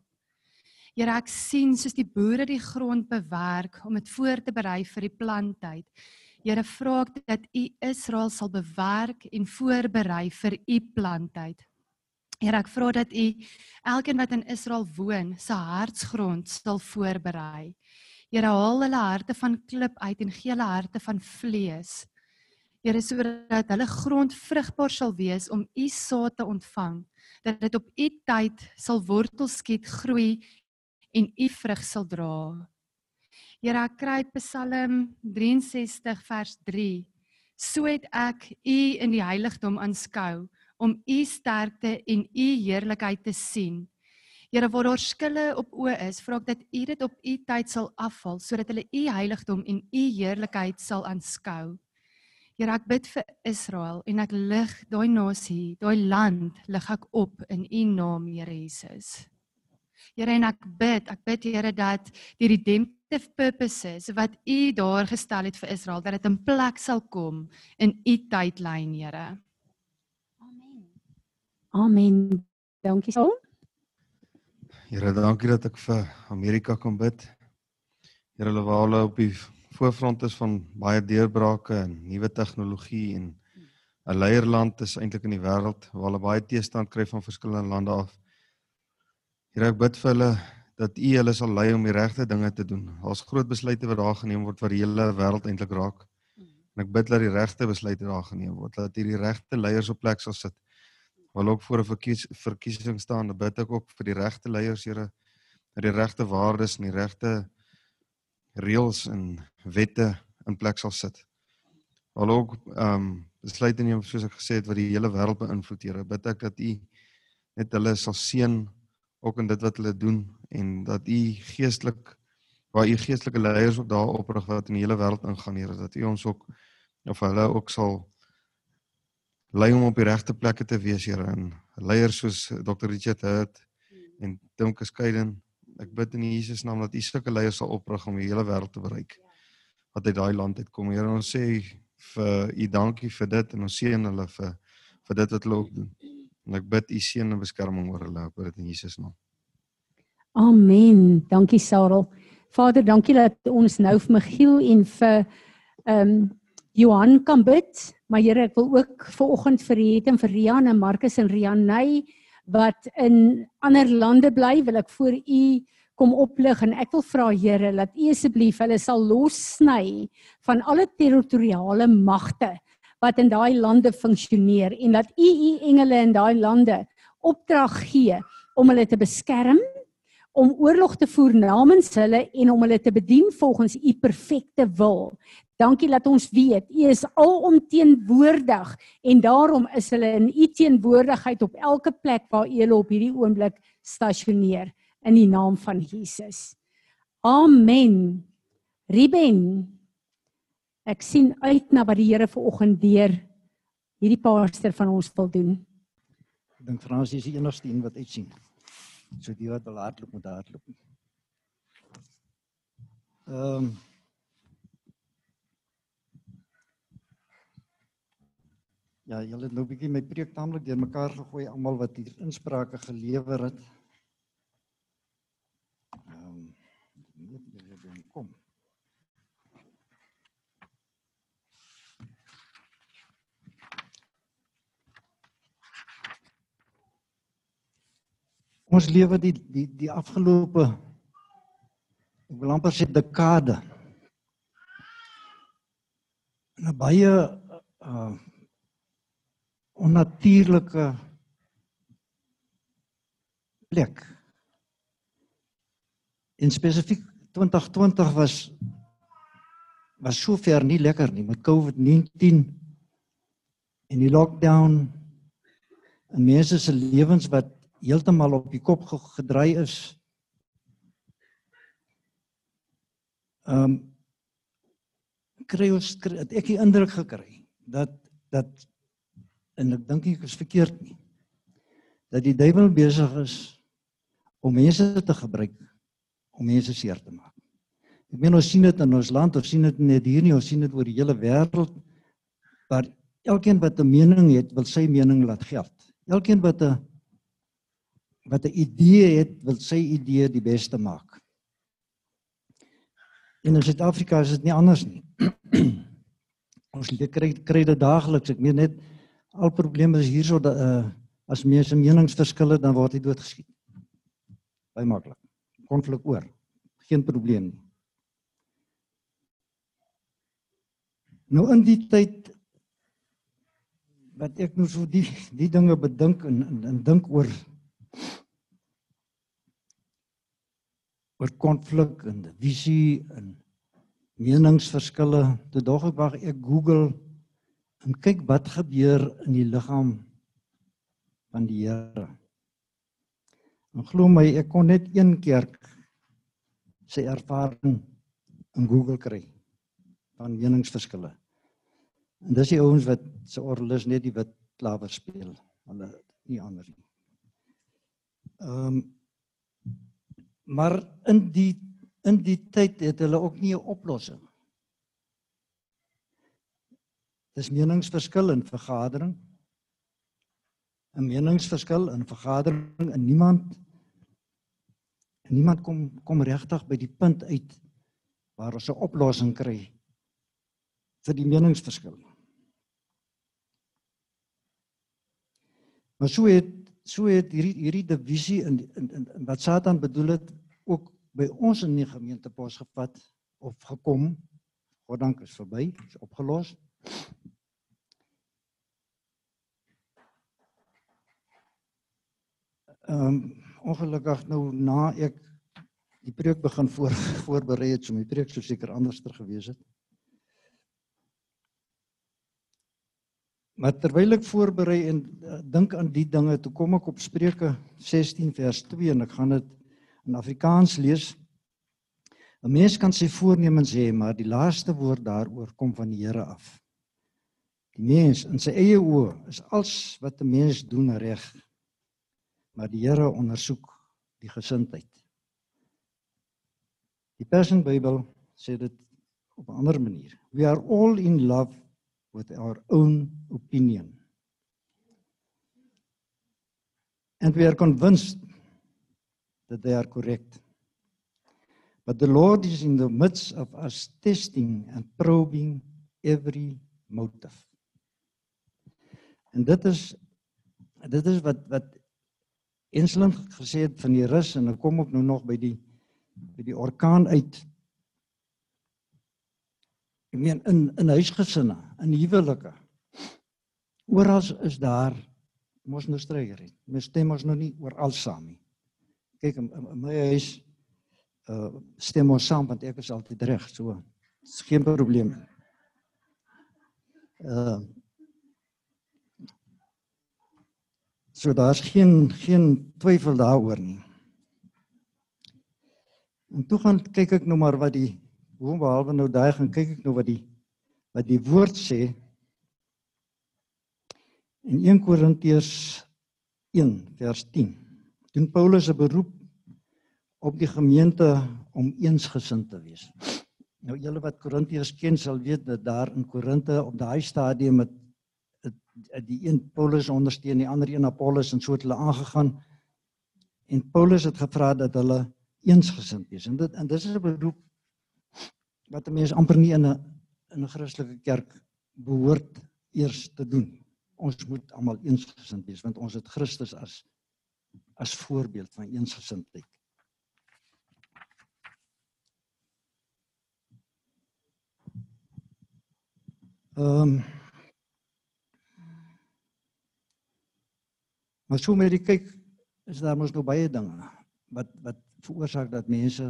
Here ek sien soos die boere die grond bewerk om dit voor te berei vir die planttyd. Here vra ek dat u Israel sal bewerk en voorberei vir u planttyd. Here ek vra dat u elkeen wat in Israel woon se hartsgrond sal voorberei. Here haal hulle harte van klip uit en gee hulle harte van vlees. Here sodat hulle grond vrugbaar sal wees om u saad te ontvang, dat dit op u tyd sal wortels skiet, groei en u vrug sal dra. Here, ek kry Psalm 63 vers 3. So het ek u in die heiligdom aanskou om u sterkte en u heerlikheid te sien. Here, waar daar skille op oë is, vra ek dat u dit op u tyd sal afval sodat hulle u heiligdom en u heerlikheid sal aanskou. Here ek bid vir Israel en ek lig daai nasie, daai land lig ek op in U naam, Here Jesus. Here en ek bid, ek bid Here dat die redemptive purposes wat U daar gestel het vir Israel, dat dit in plek sal kom in U tydlyn, Here. Amen. Amen. Dankie so. Here, dankie dat ek vir Amerika kan bid. Here, hulle waar hulle op die voorfront is van baie deurbrake en nuwe tegnologie en 'n leierland is eintlik in die wêreld waar hulle baie teestand kry van verskillende lande af. Here ek bid vir hulle dat U hulle sal lei om die regte dinge te doen. Daar's groot besluite wat daar geneem word wat die hele wêreld eintlik raak. En ek bid dat die regte besluite daar geneem word, dat hierdie regte leiers op plek sal sit. Wil ook voor 'n verkies, verkiesing staan, bid ek ook vir die regte leiers, Here, dat die regte waardes en die regte reëls en wette in plek sal sit. Al ook ehm um, besluite neem soos ek gesê het wat die hele wêreld beïnvloed, Here. Bid ek dat U net hulle sal seën ook in dit wat hulle doen en dat U geestelik waar U geestelike leiers ook daar oprig wat in die hele wêreld ingaan, Here, dat U ons ook of hulle ook sal lei om op die regte plekke te wees, Here. En leiers soos Dr. Richard Hurt en Tim Kaskayden Ek bid in Jesus naam dat U sulke leiers sal oprig om die hele wêreld te bereik. Wat uit daai land uitkom. Here, ons sê vir U dankie vir dit en ons seën hulle vir vir dit wat hulle ook doen. En ek bid U seën en beskerming oor hulle. Ek bid dit in Jesus naam. Amen. Dankie Sarel. Vader, dankie dat ons nou vir Michiel en vir ehm um, Johan kan bid, maar Here, ek wil ook ver oggend vir Het en vir Rian en Marcus en Rianey wat in ander lande bly, wil ek voor U kom oplig en ek wil vra Here dat U asseblief hulle sal lossny van alle territoriale magte wat in daai lande funksioneer en dat U U engele in daai lande opdrag gee om hulle te beskerm om oorlog te voer namens hulle en om hulle te bedien volgens u perfekte wil. Dankie dat ons weet u is alomteenwoordig en daarom is hulle in u teenwoordigheid op elke plek waar u hulle op hierdie oomblik stasioneer in die naam van Jesus. Amen. Ruben. Ek sien uit na wat die Here vanoggend deur hierdie paaster van ons wil doen. Ek dink Fransie is die enigste een wat uitsien. So die wat wil hardloop moet hardloop. Ehm um, Ja, julle het nou 'n bietjie my preek taamlik deurmekaar gegooi almal wat hier insprake gelewer het. Ehm moet julle dan kom. Ons lewe die die die afgelope ek wil amper sê dekade. 'n baie uh onnatuurlike plek. In spesifiek 2020 was was so ver nie lekker nie met COVID-19 en die lockdown en mense se lewens wat heeltemal op die kop gedraai is. Ehm um, kry ons kry, het ek die indruk gekry dat dat en ek dink ek is verkeerd nie dat die duiwel besig is om mense te gebruik om mense seer te maak. Ek meen ons sien dit in ons land, ons sien dit net hier nie, ons sien dit oor die hele wêreld. Maar elkeen wat 'n mening het, wil sy mening laat geld. Elkeen wat 'n wat 'n idee het, wil sy idee die beste maak. En in Suid-Afrika is dit nie anders nie. Ons kry kry dit daagliks. Ek meen net al probleme is hierso dat uh, as mense meningsverskille dan word hy doodgeskiet. Baie maklik. Konflik oor. Geen probleem nie. Nou in die tyd wat ek nou so die die dinge bedink en en, en dink oor oor konflik en visie en meningsverskille. Toe dog ek wag ek Google en kyk wat gebeur in die liggaam van die Here. En glo my, ek kon net een keer sy ervaring in Google kry van meningsverskille. En dis die ouens wat se orgelis net die wit klawer speel, hulle nie ander nie. Ehm um, Maar in die in die tyd het hulle ook nie 'n oplossing. Dis meningsverskil in vergadering. 'n Meningsverskil in vergadering en niemand en niemand kom kom regtig by die punt uit waar ons 'n oplossing kry vir die meningsverskil. Maar so het so het hierdie hierdie divisie in, in in wat Satan bedoel het ook by ons in die gemeente pos gevat of gekom. God dank is verby, is opgelos. Ehm um, ongelukkig nou na ek die preek begin voor voorberei het, so my preek sou seker anderster gewees het. Maar terwyl ek voorberei en uh, dink aan die dinge, toe kom ek op Spreuke 16 vers 2 en ek gaan dit in Afrikaans lees. 'n Mens kan sy voornemens hê, maar die laaste woord daaroor kom van die Here af. Die mens in sy eie oë is alles wat 'n mens doen reg. Maar die Here ondersoek die gesindheid. Die Passion Bybel sê dit op 'n ander manier. We are all in love with our own opinion. And we are convinced that they are correct. But the Lord is in the midst of us testing and probing every motive. En dit is dit is wat wat Ensling gesê het van die rus en ek kom ook nou nog by die by die orkaan uit. Ek meen in in huisgesinne, in huwelike. Oral is daar mos nou strygery. Mes stem ons nog nie oral saam nie. Kyk in, in my huis uh stem ons saam want ek is altyd reg, so. Dis geen probleem nie. Uh So daar's geen geen twyfel daaroor nie. En toe gaan kyk ek nou maar wat die hoe behalwe nou daai gaan kyk ek nou wat die wat die woord sê in 1 Korintiërs 1 vers 10. Doen Paulus 'n beroep op die gemeente om eensgesind te wees. Nou julle wat Korintiërs ken sal weet dat daar in Korinte op daai stadium met die een Paulus ondersteun die ander een Apollos en so het hulle aangegaan en Paulus het gevra dat hulle eensgesind wees en dit en dis is 'n beroep wat 'n mens amper nie in 'n in 'n Christelike kerk behoort eers te doen. Ons moet almal eensgesind wees want ons het Christus as as voorbeeld van eensgesindheid. Ehm um, Maar so met die kyk is daar mos nou baie dinge wat wat veroorsaak dat mense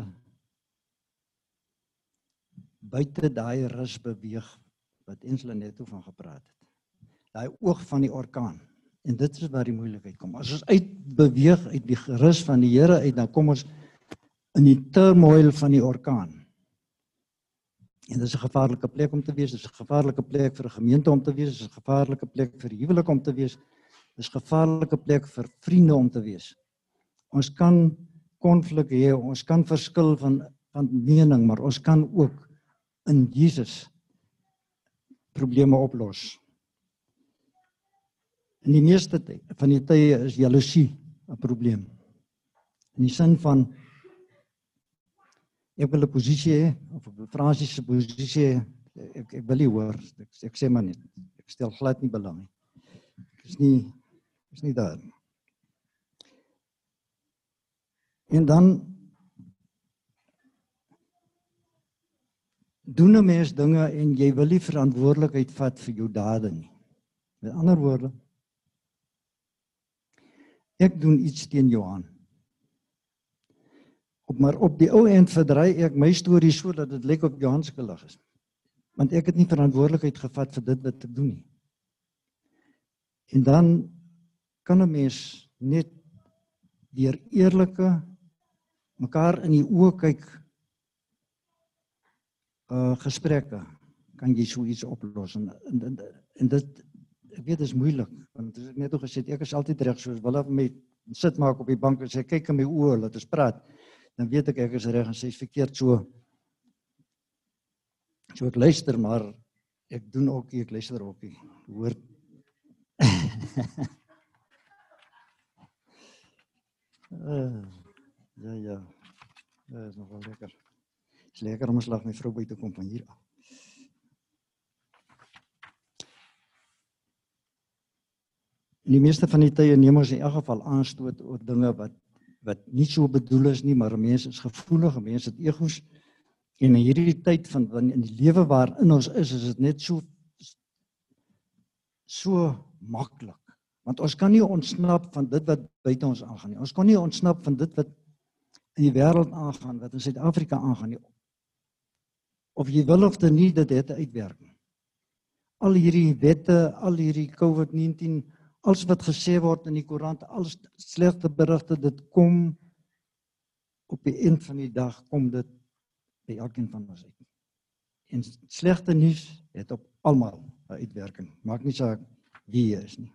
buite daai rus beweeg wat Ensla net oor van gepraat het. Daai oog van die orkaan. En dit is waar die moeilikheid kom. As ons uitbeweeg uit die rus van die Here uit, dan kom ons in die turmoil van die orkaan. En dit is 'n gevaarlike plek om te wees. Dit is 'n gevaarlike plek vir 'n gemeente om te wees. Dit is 'n gevaarlike plek vir huwelik om te wees. Dis gevaarlike plek vir vriende om te wees. Ons kan konflik hê, ons kan verskil van van mening, maar ons kan ook in Jesus probleme oplos. In die meeste tyd van die tye is jaloesie 'n probleem. In die sin van ek wil 'n posisie hê of 'n Fransiese posisie ek ek wil nie hoor ek, ek sê maar net ek stel glad nie belang nie. Ek is nie is nie daar nie. En dan doen 'n mens dinge en jy wil nie verantwoordelikheid vat vir jou dade nie. Met ander woorde ek doen iets teen Johan. Op maar op die ou end verdry ek my storie sodat dit lyk op Johan se skuld is. Want ek het nie verantwoordelikheid gevat vir dit wat ek doen nie. En dan kan 'n mens net deur eerlike mekaar in die oë kyk uh gesprekke. Kan jy so iets oplos? En en, en, en dit ek weet dit is moeilik want ek net nog gesê ek is altyd reg soos wil of met sit maak op die bank en sê kyk in my oë laat ons praat. Dan weet ek ek is reg en sê verkeerd so. So ek luister maar ek doen ook ek luister ook hoor Uh, ja ja. Ja, is nog wel lekker. Is lekker om 'n slag met vrou by te kom van hier af. Die meeste van die tye neem ons in elk geval aanstoot oor dinge wat wat nie so bedoel is nie, maar mense is gevoelig, mense het egos. En in hierdie tyd van in die lewe waarin ons is, is dit net so so maklik Want ons kan nie ontsnap van dit wat buite ons aangaan nie. Ons kan nie ontsnap van dit wat in die wêreld aangaan, wat in Suid-Afrika aangaan nie. Of jy wil of nie, dit het 'n uitwerking. Al hierdie wette, al hierdie COVID-19, alles wat gesê word in die koerant, alles slegte berigte, dit kom op die eind van die dag kom dit by elkeen van ons uit. En slegte nuus het op almal 'n uitwerking. Maak nie saak wie jy is nie.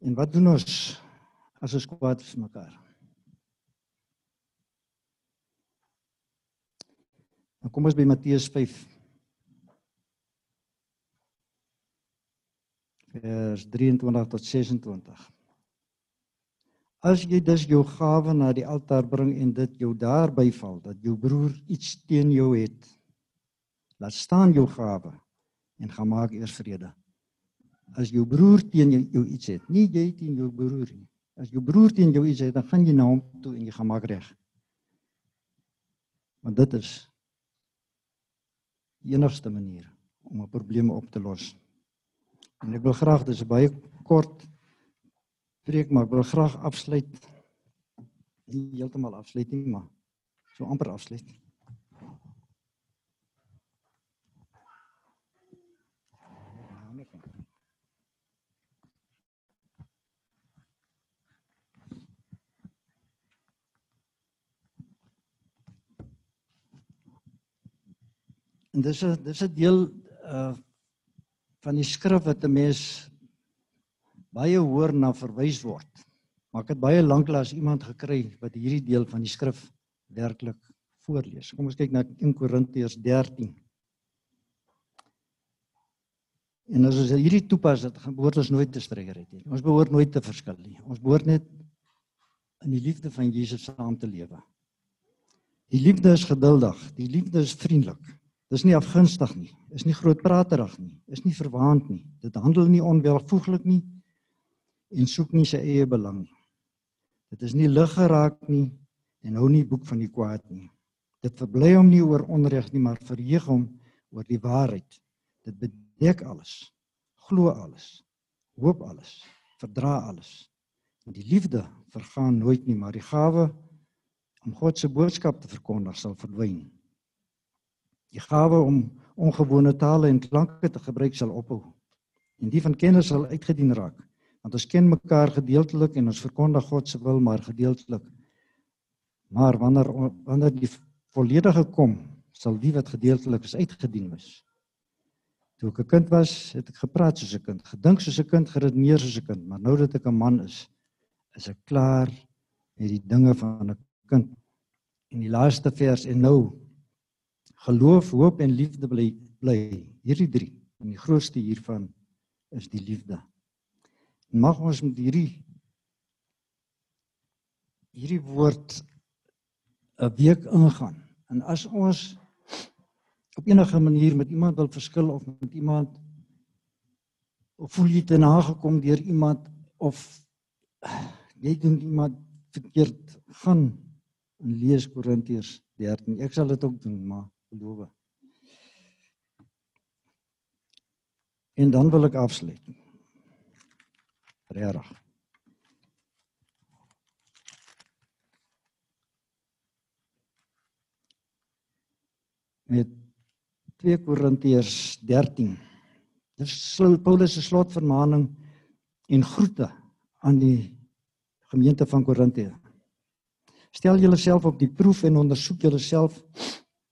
En wat doen ons as ons kwaad vir mekaar? Nou kom ons by Matteus 5. vers 23 tot 26. As jy dus jou gawe na die altaar bring en dit jou daar byval dat jou broer iets teen jou het, laat staan jou gawe en gaan maak eers vrede. As jou broer teen jou, jou iets het, nie jy teen jou broer nie. As jou broer teen jou iets het, dan gaan jy na hom toe en jy gaan maak reg. Want dit is die enigste manier om 'n probleem op te los. En ek wil graag dis baie kort preek, maar ek wil graag afsluit. Nie heeltemal afsluit nie, maar so amper afsluit. En dis 'n dis 'n deel uh van die skrif wat 'n mens baie hoor na verwys word. Maar ek het baie lanklaas iemand gekry wat hierdie deel van die skrif werklik voorlees. Kom ons kyk na 1 Korintiërs 13. En as ons hierdie toepas, dit behoort ons nooit te stryger het nie. Ons behoort nooit te verskil nie. Ons behoort net in die liefde van Jesus saam te lewe. Die liefde is geduldig, die liefde is vriendelik. Dis nie afgunstig nie, is nie grootpraterig nie, is nie verwaand nie. Dit handel nie onwelvoeglik nie en soek nie sy eie belang nie. Dit is nie lig geraak nie en hou nie boek van die kwaad nie. Dit verbly hom nie oor onreg nie, maar verheug hom oor die waarheid. Dit bedek alles, glo alles, hoop alles, verdra alles. En die liefde vergaan nooit nie, maar die gawe om God se boodskap te verkondig sal verdwyn. Die gawe om ongewone tale en klanke te gebruik sal ophou. En die van kennis sal uitgedien raak. Want ons ken mekaar gedeeltelik en ons verkondig God se wil maar gedeeltelik. Maar wanneer wanneer die volledige kom, sal die wat gedeeltelik is uitgedien wees. Toe ek 'n kind was, het ek gepraat soos 'n kind, gedink soos 'n kind, geredeneer soos 'n kind, maar nou dat ek 'n man is, is ek klaar met die dinge van 'n kind. In die laaste vers en nou geloof, hoop en liefde bly bly. Hierdie drie. En die grootste hiervan is die liefde. En mag ons met hierdie hierdie woord 'n week ingaan. En as ons op enige manier met iemand wil verskil of met iemand of voel jy te nagekom deur iemand of jy doen iemand verkeerd gaan en lees Korintiërs 13. Ek sal dit ook doen, maar beloof. En dan wil ek afsluit. Regtig. Met 2 Korintiërs 13. Dis Paulus se slotvermaning en groete aan die gemeente van Korintië. Stel julleself op die proef en ondersoek julleself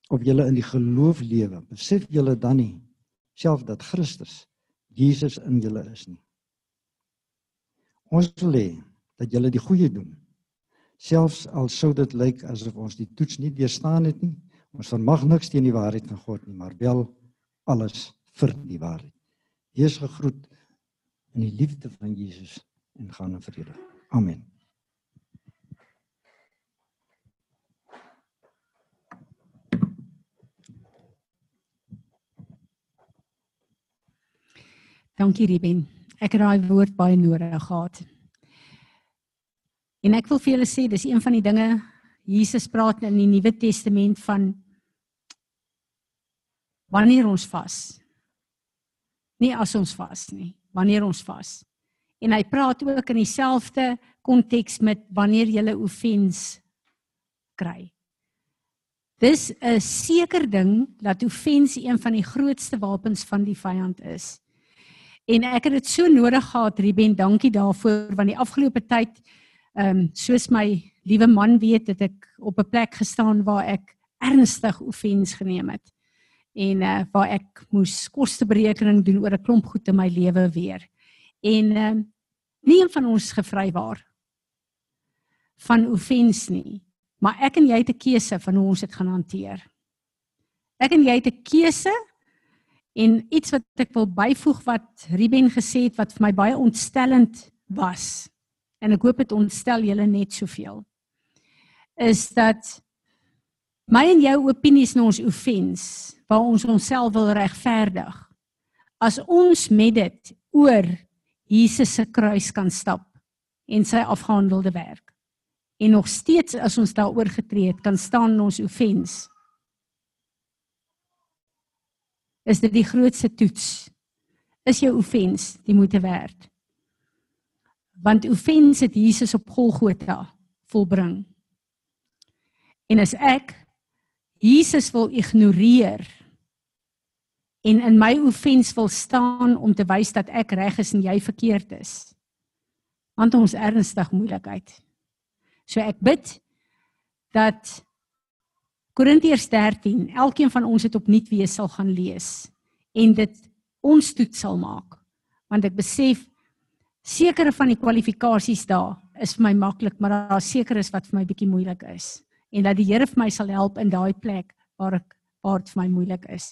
of julle in die geloof lewe, besef julle dan nie self dat Christus Jesus in julle is nie. Ons wil hê dat julle die goeie doen. Selfs al sou dit lyk asof ons die toets nie deurstaan het nie, ons vermag niks teen die waarheid van God nie, maar wel alles vir die waarheid. Wees gegroet in die liefde van Jesus en gaan in vrede. Amen. Dankie Ruben. Ek het daai woord baie nodig gehad. En ek wil vir julle sê dis een van die dinge Jesus praat in die Nuwe Testament van wanneer ons vas. Nie as ons vas nie, wanneer ons vas. En hy praat ook in dieselfde konteks met wanneer jy 'n offens kry. Dis 'n seker ding dat offens een van die grootste wapens van die vyand is. En ek het dit so nodig gehad, Ruben, dankie daarvoor want die afgelope tyd ehm um, soos my liewe man weet, het ek op 'n plek gestaan waar ek ernstig offens geneem het. En uh waar ek moes kosteberekening doen oor 'n klomp goed in my lewe weer. En ehm um, nie een van ons gevry waar van offens nie. Maar ek en jy het 'n keuse van hoe ons dit gaan hanteer. Ek en jy het 'n keuse En iets wat ek wil byvoeg wat Ruben gesê het wat vir my baie ontstellend was. En ek hoop dit ontstel julle net soveel. Is dat my en jou opinies na ons offens waar ons onsself wil regverdig. As ons met dit oor Jesus se kruis kan stap en sy afgehandelde werk en nog steeds as ons daaroor getree het kan staan ons offens is dit die grootste toets? Is jou offens die moeite werd? Want offens het Jesus op Golgotha volbring. En as ek Jesus wil ignoreer en in my offens wil staan om te wys dat ek reg is en jy verkeerd is want ons ernstig moeilikheid. So ek bid dat Korintiërs 13, elkeen van ons het opnuut weer sal gaan lees en dit ons toets sal maak. Want ek besef sekere van die kwalifikasies daar is vir my maklik, maar daar seker is wat vir my bietjie moeilik is en dat die Here vir my sal help in daai plek waar ek waar dit vir my moeilik is.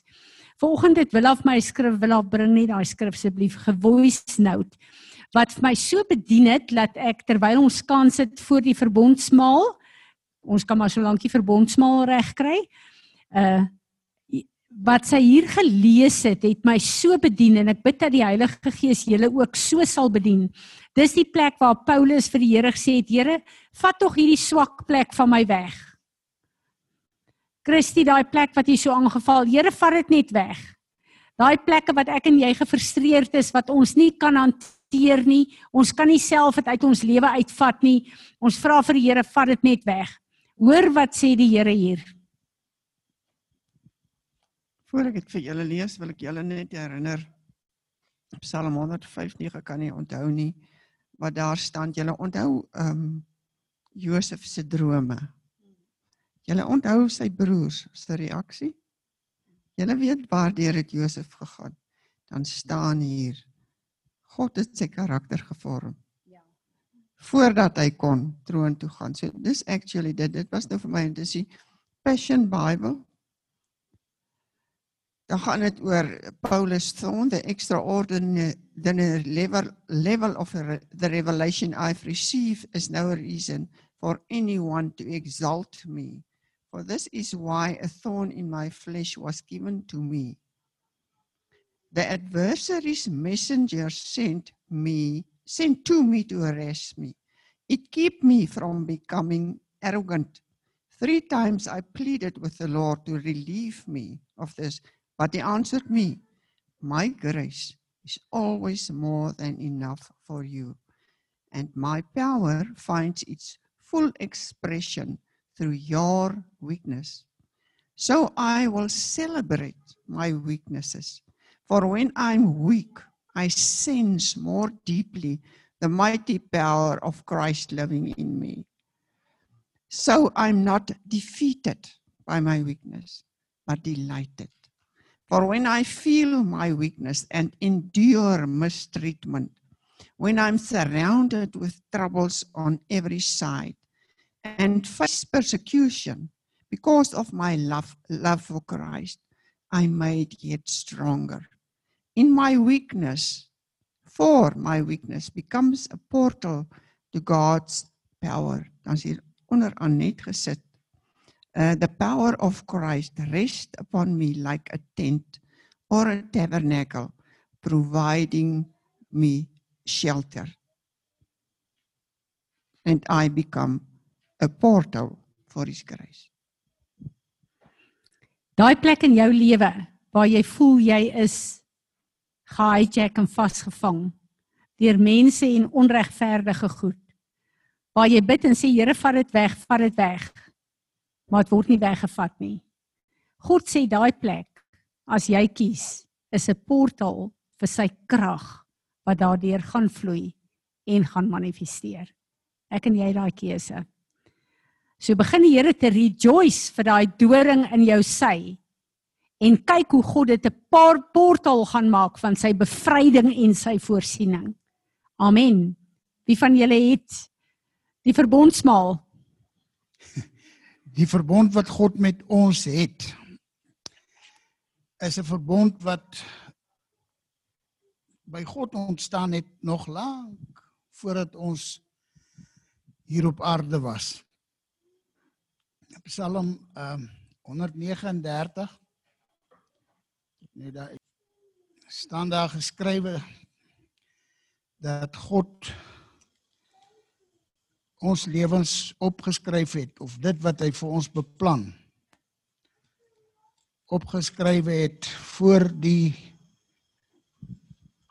Vanoggend het wil af my skrif wil af bring net daai skrif asseblief gevoice note wat vir my so bedien het dat ek terwyl ons kan sit voor die verbondsmaal ons kan maar so lank die verbondsmaal reg kry. Uh wat sy hier gelees het, het my so bedien en ek bid dat die Heilige Gees julle ook so sal bedien. Dis die plek waar Paulus vir die Here gesê het: "Here, vat tog hierdie swak plek van my weg." Christie, daai plek wat jy so aangeval, Here, vat dit net weg. Daai plekke wat ek en jy gefrustreerd is wat ons nie kan hanteer nie. Ons kan nie self dit uit ons lewe uitvat nie. Ons vra vir die Here, vat dit net weg. Hoor wat sê die Here hier. Voor ek dit vir julle lees, wil ek julle net herinner Psalm 105:9 kan nie onthou nie wat daar staan. Julle onthou ehm um, Josef se drome. Julle onthou sy broers se reaksie? Julle weet waardeur het Josef gegaan. Dan staan hier God het sy karakter gevorm voordat hy kon troon toe gaan. So dis actually dit dit was nou vir my en dis die Passion Bible. Dan gaan dit oor Paulus thorn the extraordinary level level of the revelation I've received is no reason for anyone to exalt me. For this is why a thorn in my flesh was given to me. The adversary's messenger sent me sent to me to arrest me. It kept me from becoming arrogant. Three times I pleaded with the Lord to relieve me of this, but He answered me, My grace is always more than enough for you, and my power finds its full expression through your weakness. So I will celebrate my weaknesses, for when I'm weak, I sense more deeply the mighty power of Christ living in me. So I'm not defeated by my weakness, but delighted. For when I feel my weakness and endure mistreatment, when I'm surrounded with troubles on every side and face persecution because of my love, love for Christ, I'm made yet stronger. In my weakness, for my weakness becomes a portal to God's power. Dan is hier onderaan net gesit. Uh the power of Christ rest upon me like a tent or a tabernacle providing me shelter. And I become a portal for his grace. Daai plek in jou lewe waar jy voel jy is gehijack en vasgevang deur mense en onregverdige goed. Waar jy bid en sê Here, vat dit weg, vat dit weg. Maar dit word nie weggevat nie. God sê daai plek as jy kies is 'n portaal vir sy krag wat daardeur gaan vloei en gaan manifesteer. Ek en jy daai keuse. So begin die Here te rejoice vir daai doring in jou sy en kyk hoe God dit 'n paar portaal gaan maak van sy bevryding en sy voorsiening. Amen. Wie van julle het die verbondsmaal? Die verbond wat God met ons het. is 'n verbond wat by God ontstaan het nog lank voordat ons hier op aarde was. Psalm um, 139 net daar staan daar geskrywe dat God ons lewens opgeskryf het of dit wat hy vir ons beplan opgeskrywe het voor die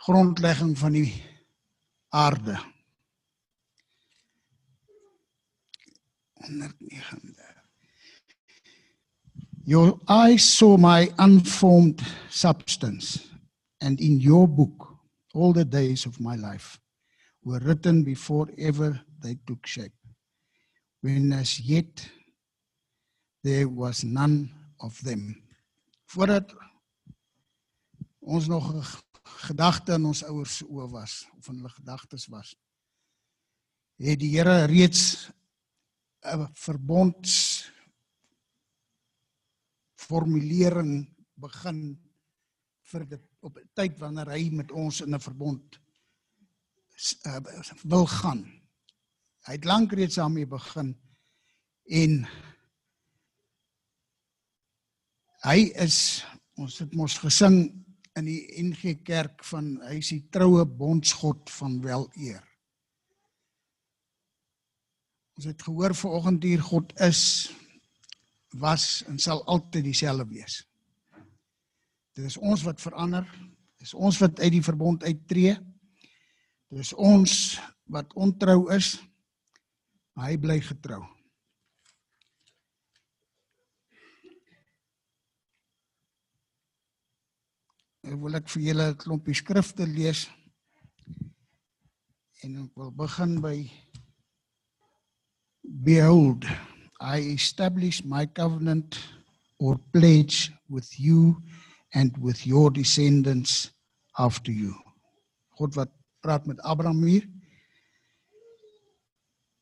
grondlegging van die aarde. 139 Your eyes saw my unformed substance, and in your book, all the days of my life were written before ever they took shape. When as yet there was none of them. Voordat ons nog 'n gedagte in ons ouers oë was of in hulle gedagtes was, het die Here reeds 'n verbonds formulering begin vir dit op 'n tyd wanneer hy met ons in 'n verbond uh, wil gaan. Hy het lank reeds daarmee begin en hy is ons het mos gesing in die NG Kerk van hy is die troue bondsgod van wel eer. Ons het gehoor vanoggend hier God is was en sal altyd dieselfde wees. Dit is ons wat verander. Dit is ons wat uit die verbond uittreë. Dit is ons wat ontrou is. Hy bly getrou. Ek wil ek vir julle 'n klompie skrifte lees. En ek wil begin by Behold I establish my covenant or pledge with you and with your descendants after you. God wat praat met Abraham hier.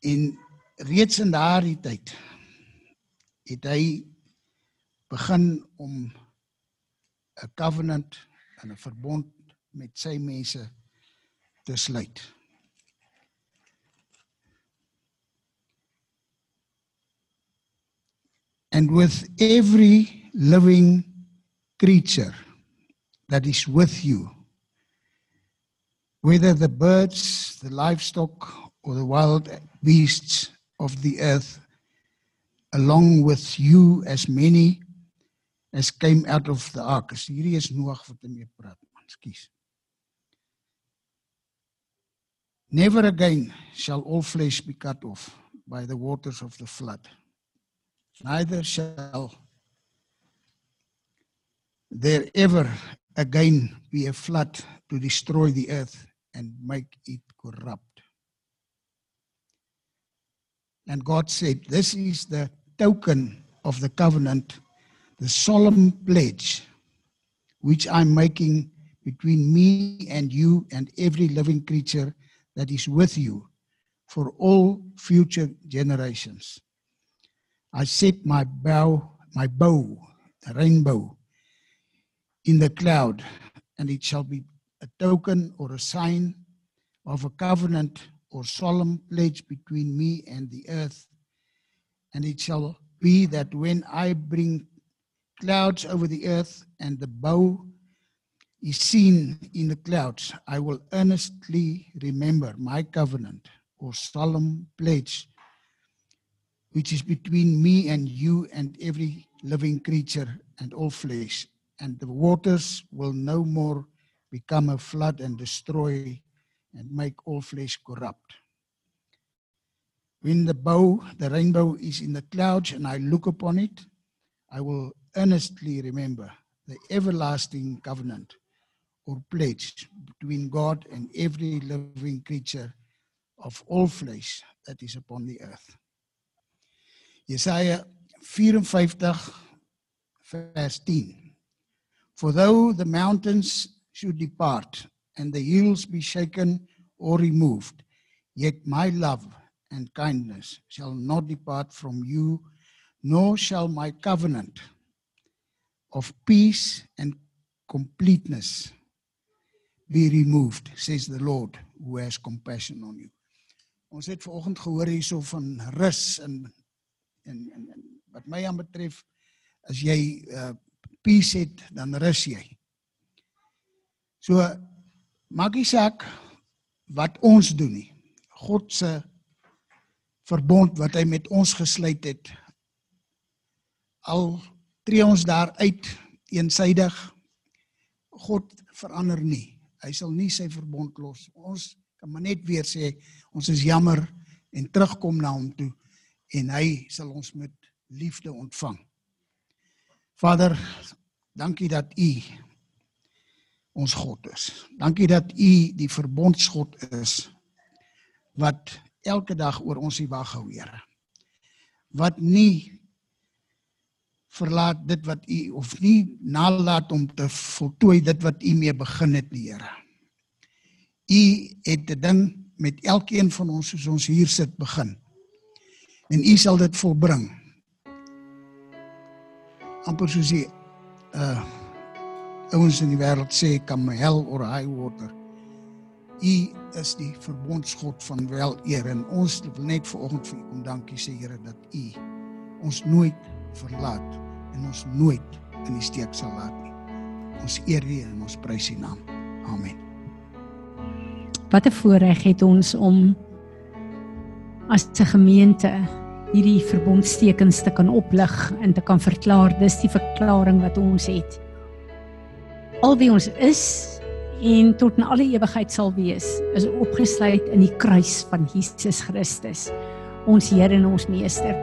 En reeds in daardie tyd het hy begin om 'n covenant en 'n verbond met sy mense te sluit. And with every living creature that is with you, whether the birds, the livestock, or the wild beasts of the earth, along with you as many as came out of the ark. As hierdie is Noag wat mee praat, man, skus. Never again shall all flesh be cut off by the waters of the flood neither shall there ever again be a flood to destroy the earth and make it corrupt. And God said, This is the token of the covenant, the solemn pledge which I'm making between me and you and every living creature that is with you for all future generations. I set my bow, my bow, the rainbow, in the cloud, and it shall be a token or a sign of a covenant or solemn pledge between me and the earth. And it shall be that when I bring clouds over the earth and the bow is seen in the clouds, I will earnestly remember my covenant or solemn pledge which is between me and you and every living creature and all flesh. And the waters will no more become a flood and destroy and make all flesh corrupt. When the bow, the rainbow, is in the clouds and I look upon it, I will earnestly remember the everlasting covenant or pledge between God and every living creature of all flesh that is upon the earth. Jesaja 54 vers 10. For though the mountains should depart and the hills be shaken or removed, yet my love and kindness shall not depart from you, nor shall my covenant of peace and completeness be removed, says the Lord who has compassion on you. Ons het vanoggend gehoor hierso van rus en en, en, en wat my aan betref as jy uh, peace het, dan rus jy. So maak nie saak wat ons doen nie. God se verbond wat hy met ons gesluit het al tree ons daar uit eensydig God verander nie. Hy sal nie sy verbond los. Ons kan maar net weer sê ons is jammer en terugkom na hom toe en hy sal ons met liefde ontvang. Vader, dankie dat U ons God is. Dankie dat U die verbondsgod is wat elke dag oor ons hier wag Here. Wat nie verlaat dit wat U of nie nalat om te voltooi dit wat U mee begin het, die Here. U het 'n ding met elkeen van ons soos ons hier sit begin. En U sal dit volbring. amper soos die uh ouens in die wêreld sê come hell or high water. U is die verbondsgod van wel eer en ons wil net vanoggend vir u kom dankie sê Here dat u ons nooit verlaat en ons nooit in die steek sal laat nie. Ons eer u en ons prys u naam. Amen. Wat 'n voorreg het ons om as 'n gemeente hierdie verbondstekens te kan oplig en te kan verklaar dis die verklaring wat ons het. Al wie ons is en tot in alle ewigheid sal wees, is opgesluit in die kruis van Jesus Christus, ons Here en ons Meester.